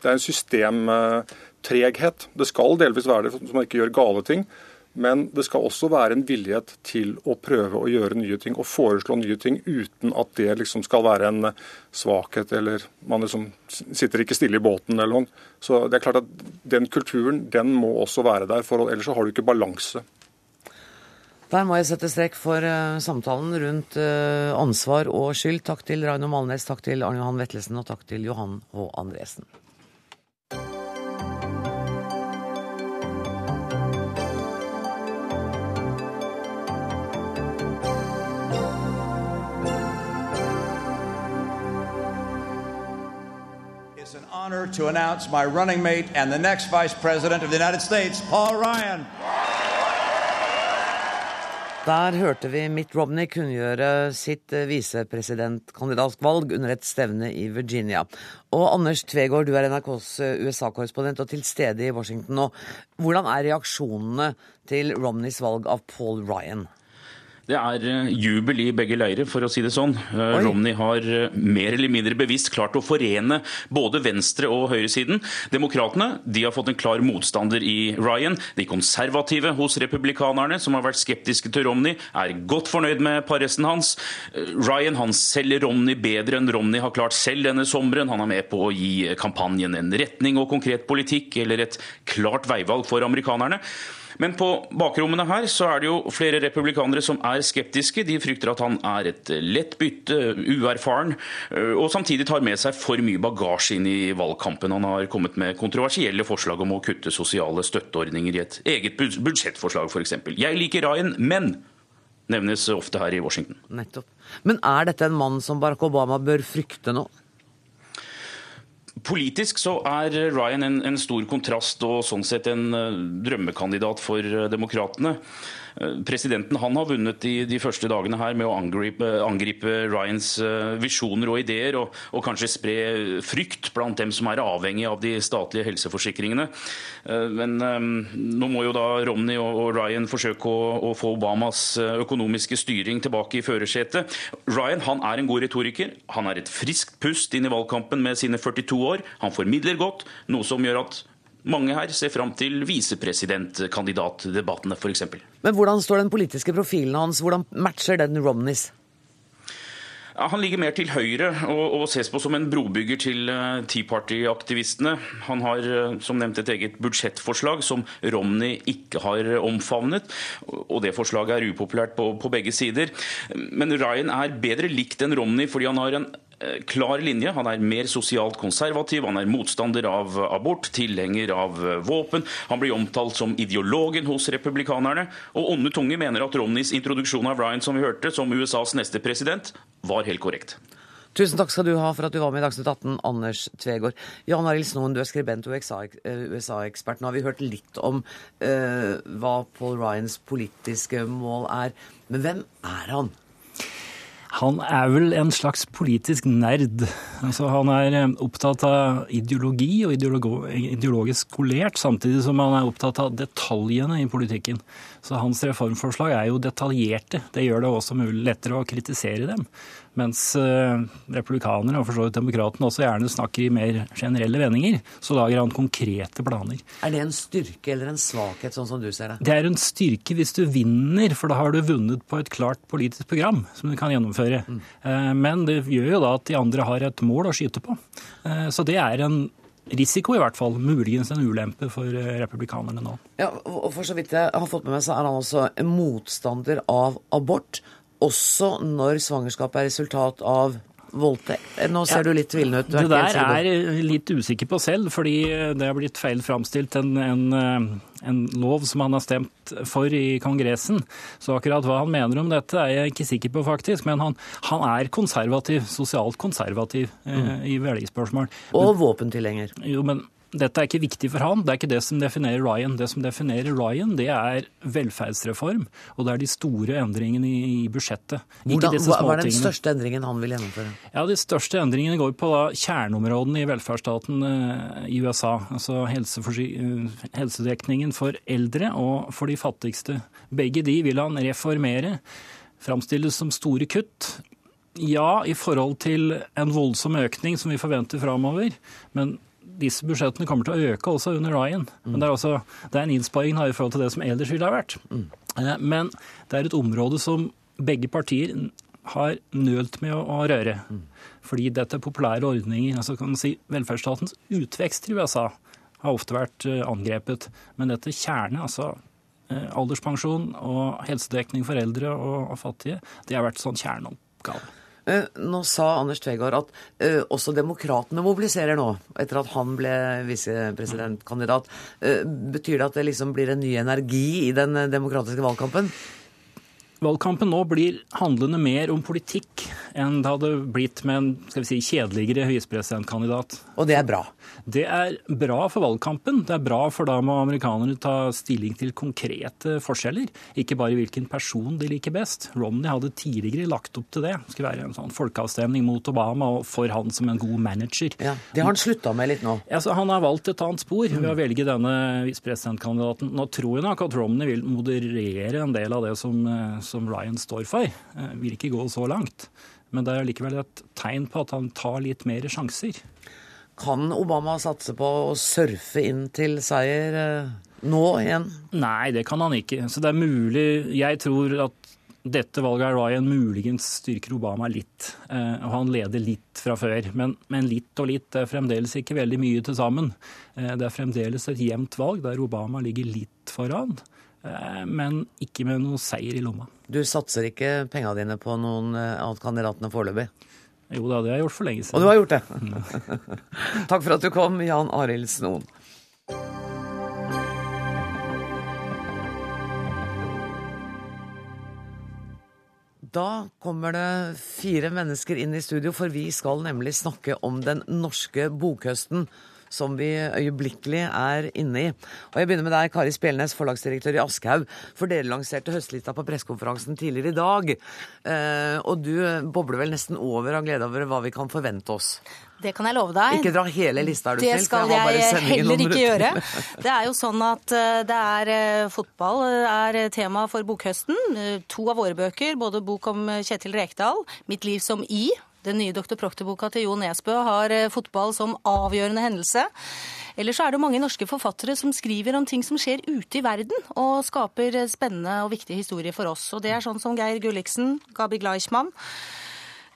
det er en systemtreghet. Det skal delvis være det, så man ikke gjør gale ting. Men det skal også være en villighet til å prøve å gjøre nye ting og foreslå nye ting uten at det liksom skal være en svakhet eller man liksom sitter ikke stille i båten eller noe. Så det er klart at den kulturen den må også være der, for ellers så har du ikke balanse. Der må jeg sette strek for uh, samtalen rundt uh, ansvar og skyld. Takk til Raino Malnes, takk til Arne Johan Vetlesen og takk til Johan H. Andresen. Honor to announce my running mate and the next Vice President of the United States, Paul Ryan. Der hørte vi Mitt Romney kunngjøre sitt eh, visepresidentkandidatvalg under et stevne i Virginia. Og Anders Tvegård, du er NRKs eh, USA-korrespondent og til stede i Washington nå. Hvordan er reaksjonene til Romneys valg av Paul Ryan? Det er eh, jubel i begge leirer, for å si det sånn. Eh, Oi. Romney har eh, mer eller mindre bevisst klart å forene både venstre- og høyresiden. Demokratene de har fått en klar motstander i Ryan. De konservative hos republikanerne, som har vært skeptiske til Romney, er godt fornøyd med paressen hans. Ryan han selger Romney bedre enn Romney har klart selv denne sommeren. Han er med på å gi kampanjen en retning og konkret politikk, eller et klart veivalg for amerikanerne. Men på bakrommene her så er det jo flere republikanere som er skeptiske. De frykter at han er et lett bytte, uerfaren, og samtidig tar med seg for mye bagasje inn i valgkampen. Han har kommet med kontroversielle forslag om å kutte sosiale støtteordninger i et eget budsjettforslag f.eks. Jeg liker Ryan, men nevnes ofte her i Washington. Nettopp. Men er dette en mann som Barack Obama bør frykte nå? Politisk så er Ryan en, en, stor kontrast og sånn sett en uh, drømmekandidat for uh, demokratene. Uh, presidenten han har vunnet de, de, første dagene her med å angripe, angripe Ryans visjoner og ideer, og, og, kanskje spre frykt blant dem som er avhengig av de statlige helseforsikringene. Men um, nå må jo da Romney og, og Ryan forsøke å, å, få Obamas økonomiske styring tilbake i førersetet. Ryan han er en god retoriker. Han er et friskt pust inn i valgkampen med sine 42 år år. Han formidler godt, noe som gjør at mange her ser fram til visepresidentkandidatdebattene f.eks. Men hvordan står den politiske profilen hans, hvordan matcher den Romneys? Han ligger mer til høyre og, og, ses på som en brobygger til uh, Tea Party-aktivistene. Han har uh, som nevnt et eget budsjettforslag som Romney ikke har omfavnet. Og det forslaget er upopulært på, på begge sider. Men Ryan er bedre likt enn Romney fordi han har en Eh, klar linje. Han er mer sosialt konservativ, han er motstander av abort, tilhenger av eh, våpen. Han blir omtalt som ideologen hos republikanerne. Og onde tunger mener at Romneys introduksjon av Ryan som vi hørte, som USAs neste president, var helt korrekt. Tusen takk skal du ha for at du var med i Dagsnytt 18, Anders Tvegård. Jan Arild Snoen, du er skribent og USA-ekspert. Nå har vi hørt litt om uh, hva Paul Ryans politiske mål er. Men hvem er han? Han er vel en slags politisk nerd. Altså, han er eh, opptatt av ideologi og ideologisk skolert, samtidig som han er opptatt av detaljene i politikken. Så hans reformforslag er jo detaljerte. Det gjør det også mulig lettere å kritisere dem. Mens uh, republikanere, og for så vidt demokratene, også gjerne snakker i mer generelle vendinger. Så lager han konkrete planer. Er det en styrke eller en svakhet, sånn som du ser det? Det er en styrke hvis du vinner, for da har du vunnet på et klart politisk program som du kan gjennomføre. Mm. Uh, men det gjør jo da at de andre har et mål å skyte på. Uh, så det er en risiko, i hvert fall. Muligens en ulempe for republikanerne nå. Ja, og for så vidt jeg har fått med meg, så er han også motstander av abort også når svangerskapet er resultat av voldtekt? Nå ser du litt tvilende ut. Du er Det der er jeg litt usikker på selv, fordi det har blitt feil framstilt en, en, eh, en lov som han har stemt for i Kongressen. Så akkurat hva han mener om dette er jeg ikke sikker på, faktisk. Men han, han er konservativ, sosialt konservativ eh, i velgerspørsmål. Og våpentilhenger. Jo, men dette er ikke viktig for han. Det er ikke det som definerer Ryan. Det som definerer Ryan, det er velferdsreform, og det er de store endringene i, budsjettet. Hvordan, hva er den største endringen han vil gjennomføre? Ja, De største endringene går på da kjerneområdene i velferdsstaten eh, i USA. Altså eh, helsedekningen for eldre og for de fattigste. Begge de vil han reformere. Framstilles som store kutt. Ja, i forhold til en voldsom økning som vi forventer framover. Men disse budsjettene kommer til å øke også under Ryan. Men det er, også, det er en innsparing da, i forhold til det som ellers ville ha vært. Eh, Men det er et område som begge partier har nølt med å, å røre. Fordi dette er populære ordninger. altså kan man si Velferdsstatens utvekst i USA har ofte vært eh, angrepet. Men dette kjernet, altså eh, alderspensjon og helsedekning for eldre og, og fattige, det har vært sånn kjerneoppgave. Eh, Nå sa Anders Tvegård at eh, også demokratene mobiliserer nå, etter at han ble visepresidentkandidat. Eh, betyr det at det liksom blir en ny energi i den demokratiske valgkampen? Valgkampen nå blir handlende mer om politikk enn det hadde blitt med en skal vi si, kjedeligere visepresidentkandidat. Og det er bra? Det er bra for valgkampen. Det er bra, for da må amerikanerne ta stilling til konkrete forskjeller. Ikke bare hvilken person de liker best. Romney hadde tidligere lagt opp til det. Det skulle være en sånn folkeavstemning mot Obama og for han som en god manager. Ja, Det har han slutta med litt nå. Altså, Han har valgt et annet spor ved å velge denne visepresidentkandidaten. Nå tror jeg nok at Romney vil moderere en del av det som, eh, som Ryan står for. Eh, Vil ikke gå så langt. Men det er likevel et tegn på at han tar litt mer sjanser. Kan Obama satse på å surfe inn til seier eh, nå igjen? Nei, det kan han ikke. Så det er mulig Jeg tror at dette valget av Ryan muligens styrker Obama litt. eh, Og han leder litt fra før. Men, men litt og litt er fremdeles ikke veldig mye til sammen. Eh, Det er fremdeles et jevnt valg der Obama ligger litt foran, men ikke med noe seier i lomma. Du satser ikke penga dine på noen av kandidatene foreløpig? Jo da, det har jeg gjort for lenge siden. Og du har gjort det? Takk for at du kom, Jan Arild Snoen. Da kommer det fire mennesker inn i studio, for vi skal nemlig snakke om den norske bokhøsten som vi øyeblikkelig er inne i. Og Jeg begynner med deg, Kari Spjelnes, forlagsdirektør i Aschehoug. For dere lanserte høstlista på pressekonferansen tidligere i dag. Eh, og du bobler vel nesten over av glede over hva vi kan forvente oss. Det kan jeg love deg. Ikke dra hele lista, er du snill. Det skal bare jeg heller ikke gjøre. Det er jo sånn at eh, det er eh, fotball eh, er tema for bokhøsten. Eh, To av våre bøker, både bok om eh, Kjetil Rekdal, 'Mitt liv som I', den nye Dr. Proctor-boka til Jo Nesbø har eh, fotball som avgjørende hendelse. Eller så er det mange norske forfattere som skriver om ting som skjer ute i verden, og skaper eh, spennende og viktige historier for oss. Og det er sånn som Geir Gulliksen, Gabi Gleichmann.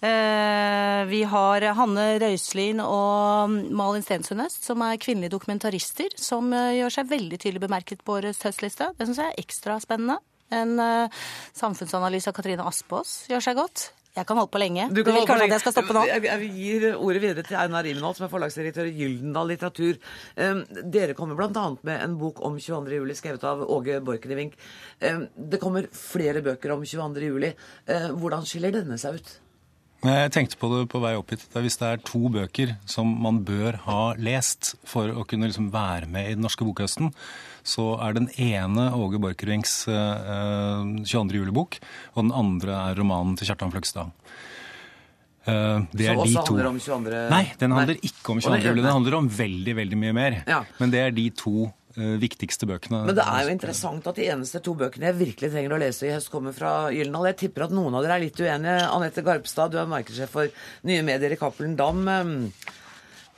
Eh, Vi har Hanne Røiselin og Malin Stensundnes, som er kvinnelige dokumentarister, som gjør seg veldig tydelig bemerket på årets høstliste. Det syns jeg er ekstra spennende. En samfunnsanalyse av Katrine Aspaas gjør seg godt. Jeg kan holde på lenge. Du Du, vil kanskje at jeg skal stoppe nå? Jeg, jeg gir ordet videre til Einar Rimnholt, som er forlagsdirektør i Gyldendal Litteratur. Um, dere kommer bl.a. med en bok om 22. juli, skrevet av Åge Borchgrevink. Um, det kommer flere bøker om 22. juli. Uh, hvordan skiller denne seg ut? Jeg tenkte på det på vei opp hit. at Hvis det er to bøker som man bør ha lest for å kunne liksom være med i den norske bokhøsten, så er den ene Åge Borchgrevinks eh, 22. juli-bok, og den andre er romanen til Kjartan Fløgstad. Eh, det er de også to. handler om 22. Nei, den handler Nei. ikke om 22. nei, juli. Den handler om veldig, veldig mye mer. Ja. Men det er de to eh, viktigste bøkene. Men det er jo interessant at de eneste to bøkene jeg virkelig trenger å lese i høst, kommer fra Gyldendal. Jeg tipper at noen av dere er litt uenige. Anette Garpstad, du er markedssjef for nye medier i Cappelen Dam. Um,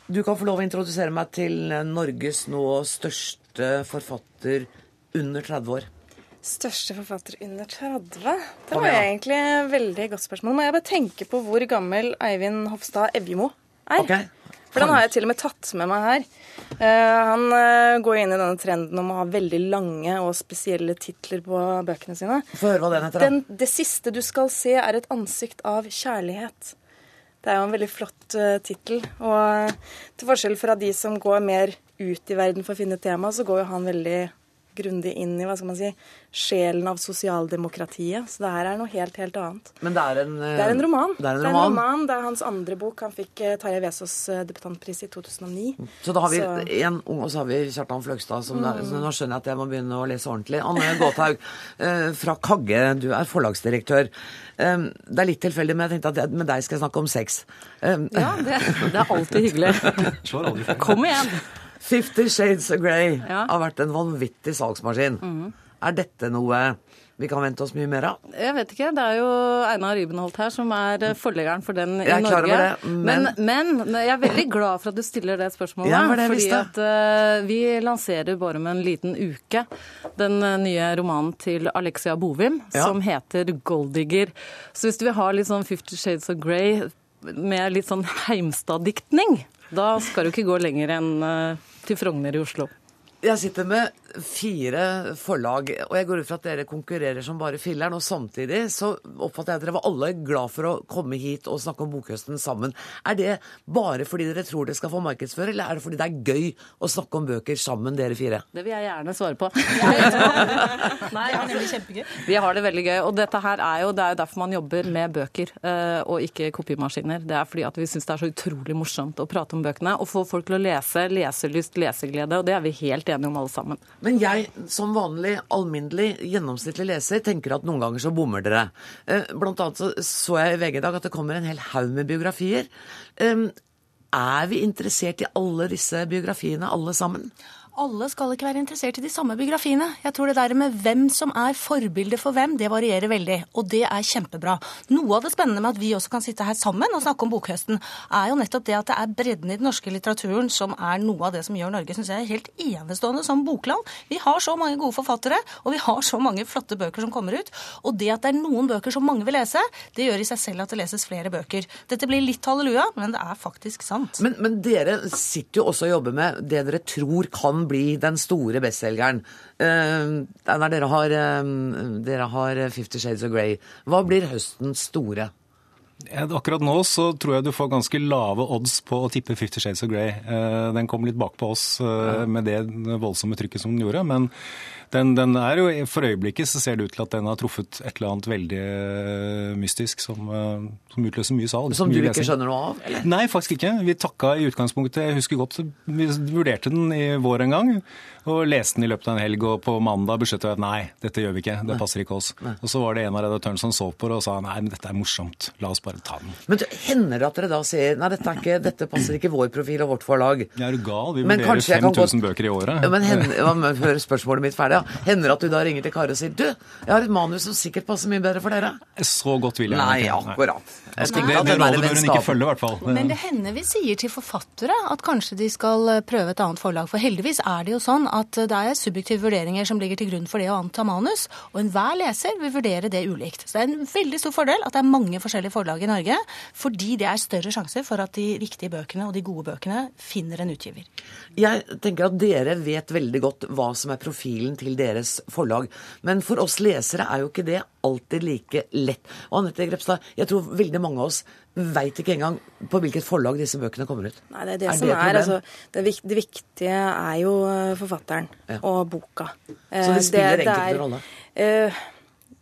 Du kan få lov å introdusere meg til Norges nå største forfatter under 30 år. Største forfatter under 30? Det var egentlig et veldig godt spørsmål. Må jeg bare tenke på hvor gammel Eivind Hofstad Evjemo er. For den har jeg til og med tatt med meg her. Eh, han eh, går inn i denne trenden om å ha veldig lange og spesielle titler på bøkene sine. Få høre hva den heter, da. Den, det siste du skal se, er et ansikt av kjærlighet. Det er jo en veldig flott uh, tittel. Og til forskjell fra de som går mer ut i verden for å finne tema, så går jo han veldig grundig inn i hva skal man si, sjelen av sosialdemokratiet. Så det her er noe helt, helt annet. Men det er en, det er en roman. Det er en, det er en roman. Det er hans andre bok. Han fikk uh, Tarjei Vesaas uh, debutantpris i 2009. Så da har vi én ung, og så har vi Kjartan Fløgstad. Som mm. der, så nå skjønner jeg at jeg må begynne å lese ordentlig. Anne Gåthaug fra Kagge, du er forlagsdirektør. Det er litt tilfeldig, men jeg tenkte at jeg, med deg skal jeg snakke om sex. Ja, det, det er alltid hyggelig. Kom igjen. Fifty Shades of Grey ja. har vært en vanvittig salgsmaskin. Mm. Er dette noe vi kan vente oss mye mer av? Jeg vet ikke. Det er jo Einar Rybenholt her som er eh, forleggeren for den i jeg Norge. Det, men... Men, men... jeg er veldig glad for at du stiller det spørsmålet. Ja, det fordi at uh, vi lanserer bare med en liten uke den uh, nye romanen til Alexia Bovim ja. som heter 'Golddigger'. Så hvis du vil ha litt sånn Fifty Shades of Grey med litt sånn Heimstad-diktning, da skal du ikke gå lenger enn uh, til Frogner i Oslo. Jeg sitter med fire forlag, og jeg går ut fra at dere konkurrerer som bare filleren. Og samtidig så oppfatter jeg at dere var alle glad for å komme hit og snakke om Bokhøsten sammen. Er det bare fordi dere tror dere skal få markedsføre, eller er det fordi det er gøy å snakke om bøker sammen, dere fire? Det vil jeg gjerne svare på. Nei, det er nemlig kjempegøy. Vi har det veldig gøy. Og dette her er jo, det er jo derfor man jobber med bøker eh, og ikke kopimaskiner. Det er fordi at vi syns det er så utrolig morsomt å prate om bøkene og få folk til å lese, leselyst, leseglede. Og det er vi helt enige om alle sammen. Men jeg som vanlig, alminnelig, gjennomsnittlig leser tenker at noen ganger så bommer dere. Eh, blant annet så, så jeg i VG i dag at det kommer en hel haug med biografier. Er vi interessert i alle disse biografiene, alle sammen? Alle skal ikke være interessert i de samme biografiene. Jeg tror det der med hvem som er forbilde for hvem, det varierer veldig. Og det er kjempebra. Noe av det spennende med at vi også kan sitte her sammen og snakke om bokhøsten, er jo nettopp det at det er bredden i den norske litteraturen som er noe av det som gjør Norge synes jeg, helt enestående som bokland. Vi har så mange gode forfattere, og vi har så mange flotte bøker som kommer ut. Og det at det er noen bøker som mange vil lese, det gjør i seg selv at det leses flere bøker. Dette blir litt halleluja, men det er faktisk sant. Men, men dere sitter jo også og jobber med det dere tror kan bli den store bestselgeren. Uh, dere har, uh, dere har Fifty Shades of Grey. Hva blir høstens store? Akkurat nå så tror jeg du får ganske lave odds på å tippe Fifty Shades of Grey. Den kom litt bakpå oss med det voldsomme trykket som den gjorde. Men den, den, er jo, For øyeblikket så ser det ut til at den har truffet et eller annet veldig eh, mystisk som, eh, som utløser mye salg. Som du ikke skjønner noe av? Eller? Nei, faktisk ikke. Vi takka i utgangspunktet. Jeg husker godt vi vurderte den i vår en gang. Og leste den i løpet av en helg, og på mandag besluttet vi at nei, dette gjør vi ikke. Det passer ikke oss. Nei. Og så var det en av redaktørene som så på det og sa nei, men dette er morsomt. La oss bare ta den. Men hender det at dere da sier nei, dette, ikke, dette passer ikke vår profil og vårt forlag? Ja, er du gal? Vi vurderer 5000 bøker i året. Men hender, hør spørsmålet mitt ferdig. Ja. Hender at du da ringer til Kari og sier du, jeg har et manus som sikkert passer mye bedre for dere? Så godt vil jeg Nei, akkurat. Jeg Nei. det, det rådet bør hun ikke følge, i hvert fall. Men det hender vi sier til forfattere at kanskje de skal eh, prøve et annet forlag. For heldigvis er det jo sånn at det er subjektive vurderinger som ligger til grunn for det å anta manus. Og enhver leser vil vurdere det ulikt. Så det er en veldig stor fordel at det er mange forskjellige forlag i Norge. Fordi det er større sjanse for at de riktige bøkene og de gode bøkene finner en utgiver. Jeg tenker at dere vet veldig godt hva som er profilen til deres forlag. Men for oss lesere er jo ikke det alltid like lett. Og Anette Grepstad, jeg tror veldig mange av oss veit ikke engang på hvilket forlag disse bøkene kommer ut. Nei, Det er det er som det er. Altså, det, det, viktige er jo eh, forfatteren ja. og boka. Så det spiller det, egentlig ingen rolle? Uh,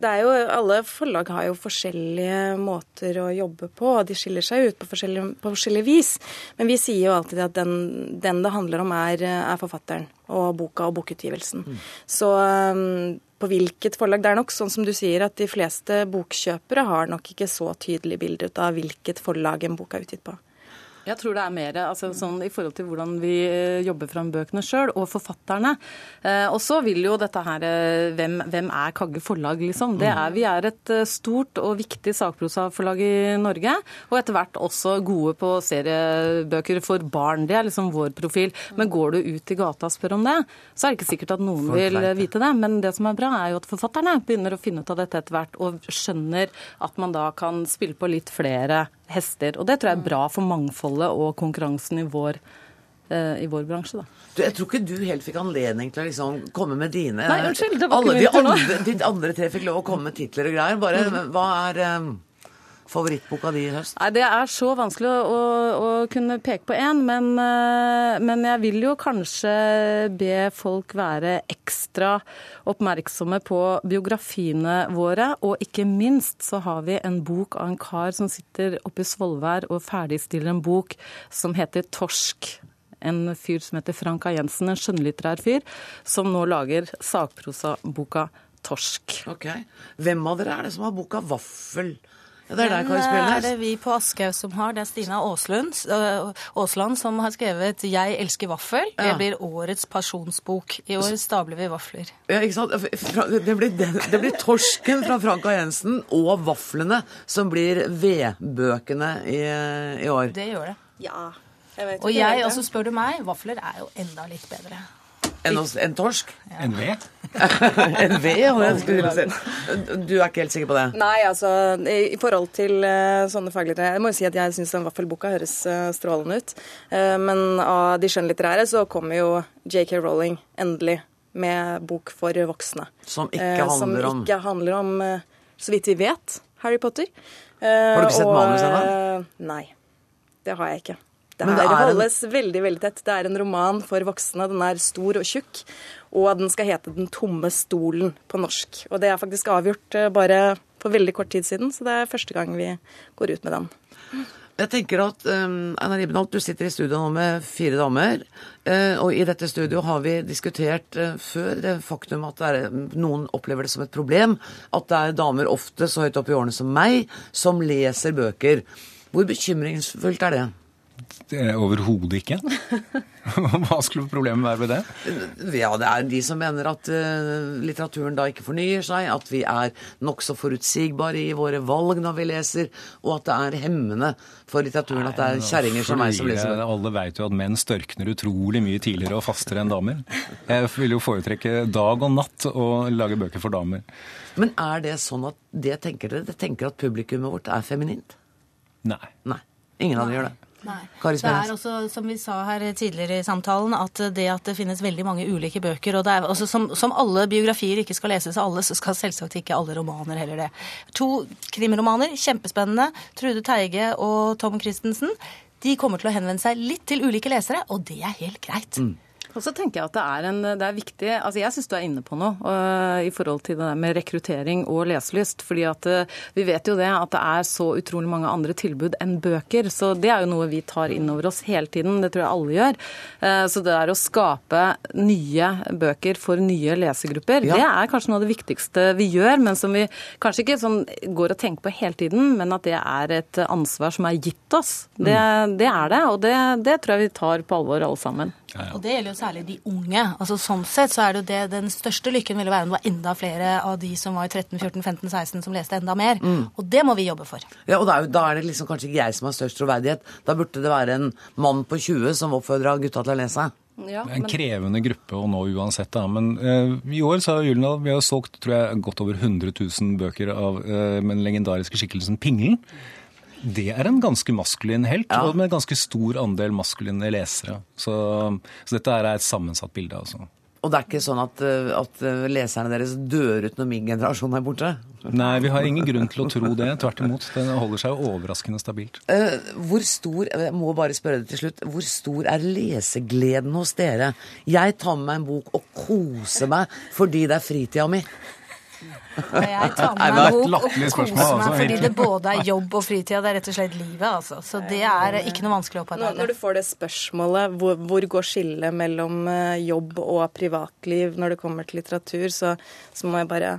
det er jo, Alle forlag har jo forskjellige måter å jobbe på, og de skiller seg ut på forskjellig, på forskjellig vis. Men vi sier jo alltid at den, den det handler om, er, er, forfatteren og boka og bokutgivelsen. Mm. Så um, på hvilket forlag Det er nok sånn som du sier, at de fleste bokkjøpere har nok ikke så tydelig bilde ut av hvilket forlag en bok er utgitt på. Jeg tror det er mer altså, sånn, i forhold til hvordan vi eh, jobber fram bøkene sjøl, og forfatterne. Eh, og så vil jo dette her eh, hvem, hvem, er Kagge forlag, liksom? Det er, vi er et eh, stort og viktig sakprosaforlag i Norge. Og etter hvert også gode på seriebøker for barn. Det er liksom vår profil. Men går du ut i gata og spør om det, så er det ikke sikkert at noen vil vite det. Men det som er bra, er jo at forfatterne begynner å finne ut av dette etter hvert, og skjønner at man da kan spille på litt flere hester. Og det tror jeg er bra for mangfoldet og konkurransen i vår, eh, i vår bransje. da. Du, jeg tror ikke du helt fikk anledning til å liksom komme med dine Nei, unnskyld, det var Alle de andre, de andre tre fikk lov å komme med titler og greier. Bare, mm. hva er um, favorittboka di i høst? Nei, Det er så vanskelig å, å, kunne peke på én, men, eh, men, jeg vil jo kanskje be folk være ekstra oppmerksomme på biografiene våre. Og ikke minst så har vi en bok av en kar som sitter oppe i Svolvær og ferdigstiller en bok som heter Torsk en fyr som heter Frank A. Jensen, en skjønnlitterær fyr, som nå lager sakprosaboka Torsk. Ok. Hvem av dere er det som har boka Vaffel? Ja, det er deg, Den Kari er det vi på Aschehoug som har. Det er Stina Aaslund, øh, Aasland som har skrevet 'Jeg elsker vaffel'. Det blir årets pasjonsbok. I år stabler vi vafler. Ja, ikke sant? Det blir, det blir torsken fra Frank A. Jensen og vaflene som blir vedbøkene i, i år. Det gjør det. Ja. Jeg vet Og jeg, og så spør du meg, vafler er jo enda litt bedre. En, en torsk? En ved? en ved, ja, det skulle si. Du er ikke helt sikker på det? Nei, altså i, i forhold til uh, sånne faglitterære Jeg må jo si at jeg syns den vaffelboka høres uh, strålende ut. Uh, men av de skjønnlitterære så kommer jo JK Rowling endelig med bok for voksne. Som ikke handler om som om ikke handler om, så vidt vi vet, Harry Potter. Eh, Har du ikke sett manuset manus ennå? Nei. Det har jeg ikke. Det, her det en- holdes veldig veldig tett. Det er en roman for voksne. Den er stor og tjukk. Og den skal hete Den tomme stolen på norsk. Og det er faktisk avgjort eh, bare for veldig kort tid siden, så det er første gang vi går ut med den. Jeg tenker at um, Einar Ibenholt, du sitter i studio nå med fire damer. Uh, og i dette studio har vi diskutert uh, før det faktum at det er, noen opplever det som et problem at det er damer ofte så høyt opp i årene som meg som leser bøker. Hvor bekymringsfullt er det? Er Overhodet ikke. Hva skulle problemet være med det? Ja, det er de som mener at eh, litteraturen da ikke fornyer seg, at vi er nokså forutsigbare i våre valg når vi leser, og at det er hemmende for litteraturen at det er kjerringer som meg som leser. Alle vet jo at menn størkner utrolig mye tidligere og fastere enn damer. Jeg vil jo foretrekke dag og natt å lage bøker for damer. Men er det sånn at det tenker dere? Det tenker at publikummet vårt er feminint? Nei. Nei. Ingen av dere gjør det? Nei. Kari Det er også, som vi sa her tidligere i samtalen, at det at det finnes veldig mange ulike bøker, og det er altså, som, som alle biografier ikke skal leses av alle, så skal selvsagt ikke alle romaner heller det. To krimromaner, kjempespennende. Trude Teige og Tom Christensen. De kommer til å henvende seg litt til ulike lesere, og det er helt greit. Og så tenker jeg at det er, en, det er viktig altså Jeg syns du er inne på noe uh, i forhold til det der med rekruttering og leselyst. fordi at uh, Vi vet jo det at det er så utrolig mange andre tilbud enn bøker. Så det er jo noe vi tar inn over oss hele tiden. Det tror jeg alle gjør. Uh, så det er å skape nye bøker for nye lesegrupper, Ja. det er kanskje noe av det viktigste vi gjør, men som vi kanskje ikke sånn går og tenker på hele tiden, men at det er et ansvar som er gitt oss. Det, det er det, og det, det tror jeg vi tar på alvor alle sammen. Og det gjelder jo særlig de unge. Altså Sånn sett så er det jo det den største lykken ville være om det var enda flere av de som var 13, 14, 15, 16 som leste enda mer. Mm. Og det må vi jobbe for. Ja, og da er, da er det liksom kanskje ikke jeg som har størst troverdighet. Da burde det være en mann på 20 som oppfordra gutta til å lese. Det er en krevende gruppe å nå uansett. Da. Men eh, i år så har Gyldendal vi har solgt tror jeg, godt over 100 000 bøker av eh, med den legendariske skikkelsen Pingelen. Det er en ganske maskulin helt, og med en ganske stor andel maskuline lesere. Så, så dette er et sammensatt bilde. altså. Og det er ikke sånn at, eh, at eh, leserne deres dør ut når min generasjon er borte? Nei, vi har ingen grunn til å tro det. Tvert imot. Den holder seg overraskende stabilt. Eh, hvor stor jeg må bare spørre det til slutt, hvor stor er lesegleden hos dere? Jeg tar med meg en bok og koser meg fordi det er fritida mi. Jeg tar med meg bok og koser meg altså, fordi egentlig. det både er jobb og fritid. Det er rett og slett livet, altså. Så det er ikke noe vanskelig å opparbeide. når du får det spørsmålet hvor, hvor går skillet mellom eh, jobb og privatliv når det kommer til litteratur, så, så må jeg bare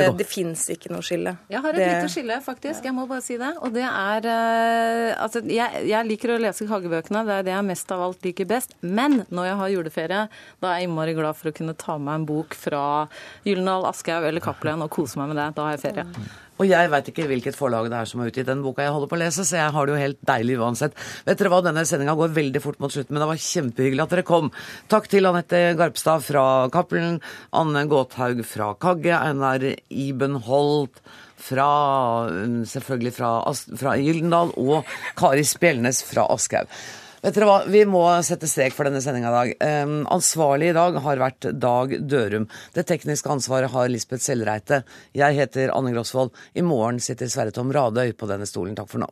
Det Det, fins ikke noe skille. Jeg har et det, lite skille, faktisk. Jeg må bare si det. Og det er eh, Altså, jeg, jeg liker å lese kagebøkene, Det er det jeg mest av alt liker best. Men når jeg har juleferie, da er jeg innmari glad for å kunne ta med meg en bok fra Gyldendal, Aschehoug eller Cappelen og kose meg med det. Da har jeg ferie. Og jeg veit ikke hvilket forlag det er som har utgitt den boka jeg holder på å lese, så jeg har det jo helt deilig uansett. Vet dere hva, denne sendinga går veldig fort mot slutten, men det var kjempehyggelig at dere kom. Takk til Anette Garpstad fra Cappelen, Anne Gåthaug fra Kagge, Einar Ibenholt fra selvfølgelig fra, fra Gyldendal og Kari Spjelnes fra Aschehoug. Vet dere hva, Vi må sette strek for denne sendinga i dag. Um, ansvarlig i dag har vært Dag Dørum. Det tekniske ansvaret har Lisbeth Sellreite. Jeg heter Anne Grosvold. I morgen sitter Sverre Tom Radøy på denne stolen. Takk for nå.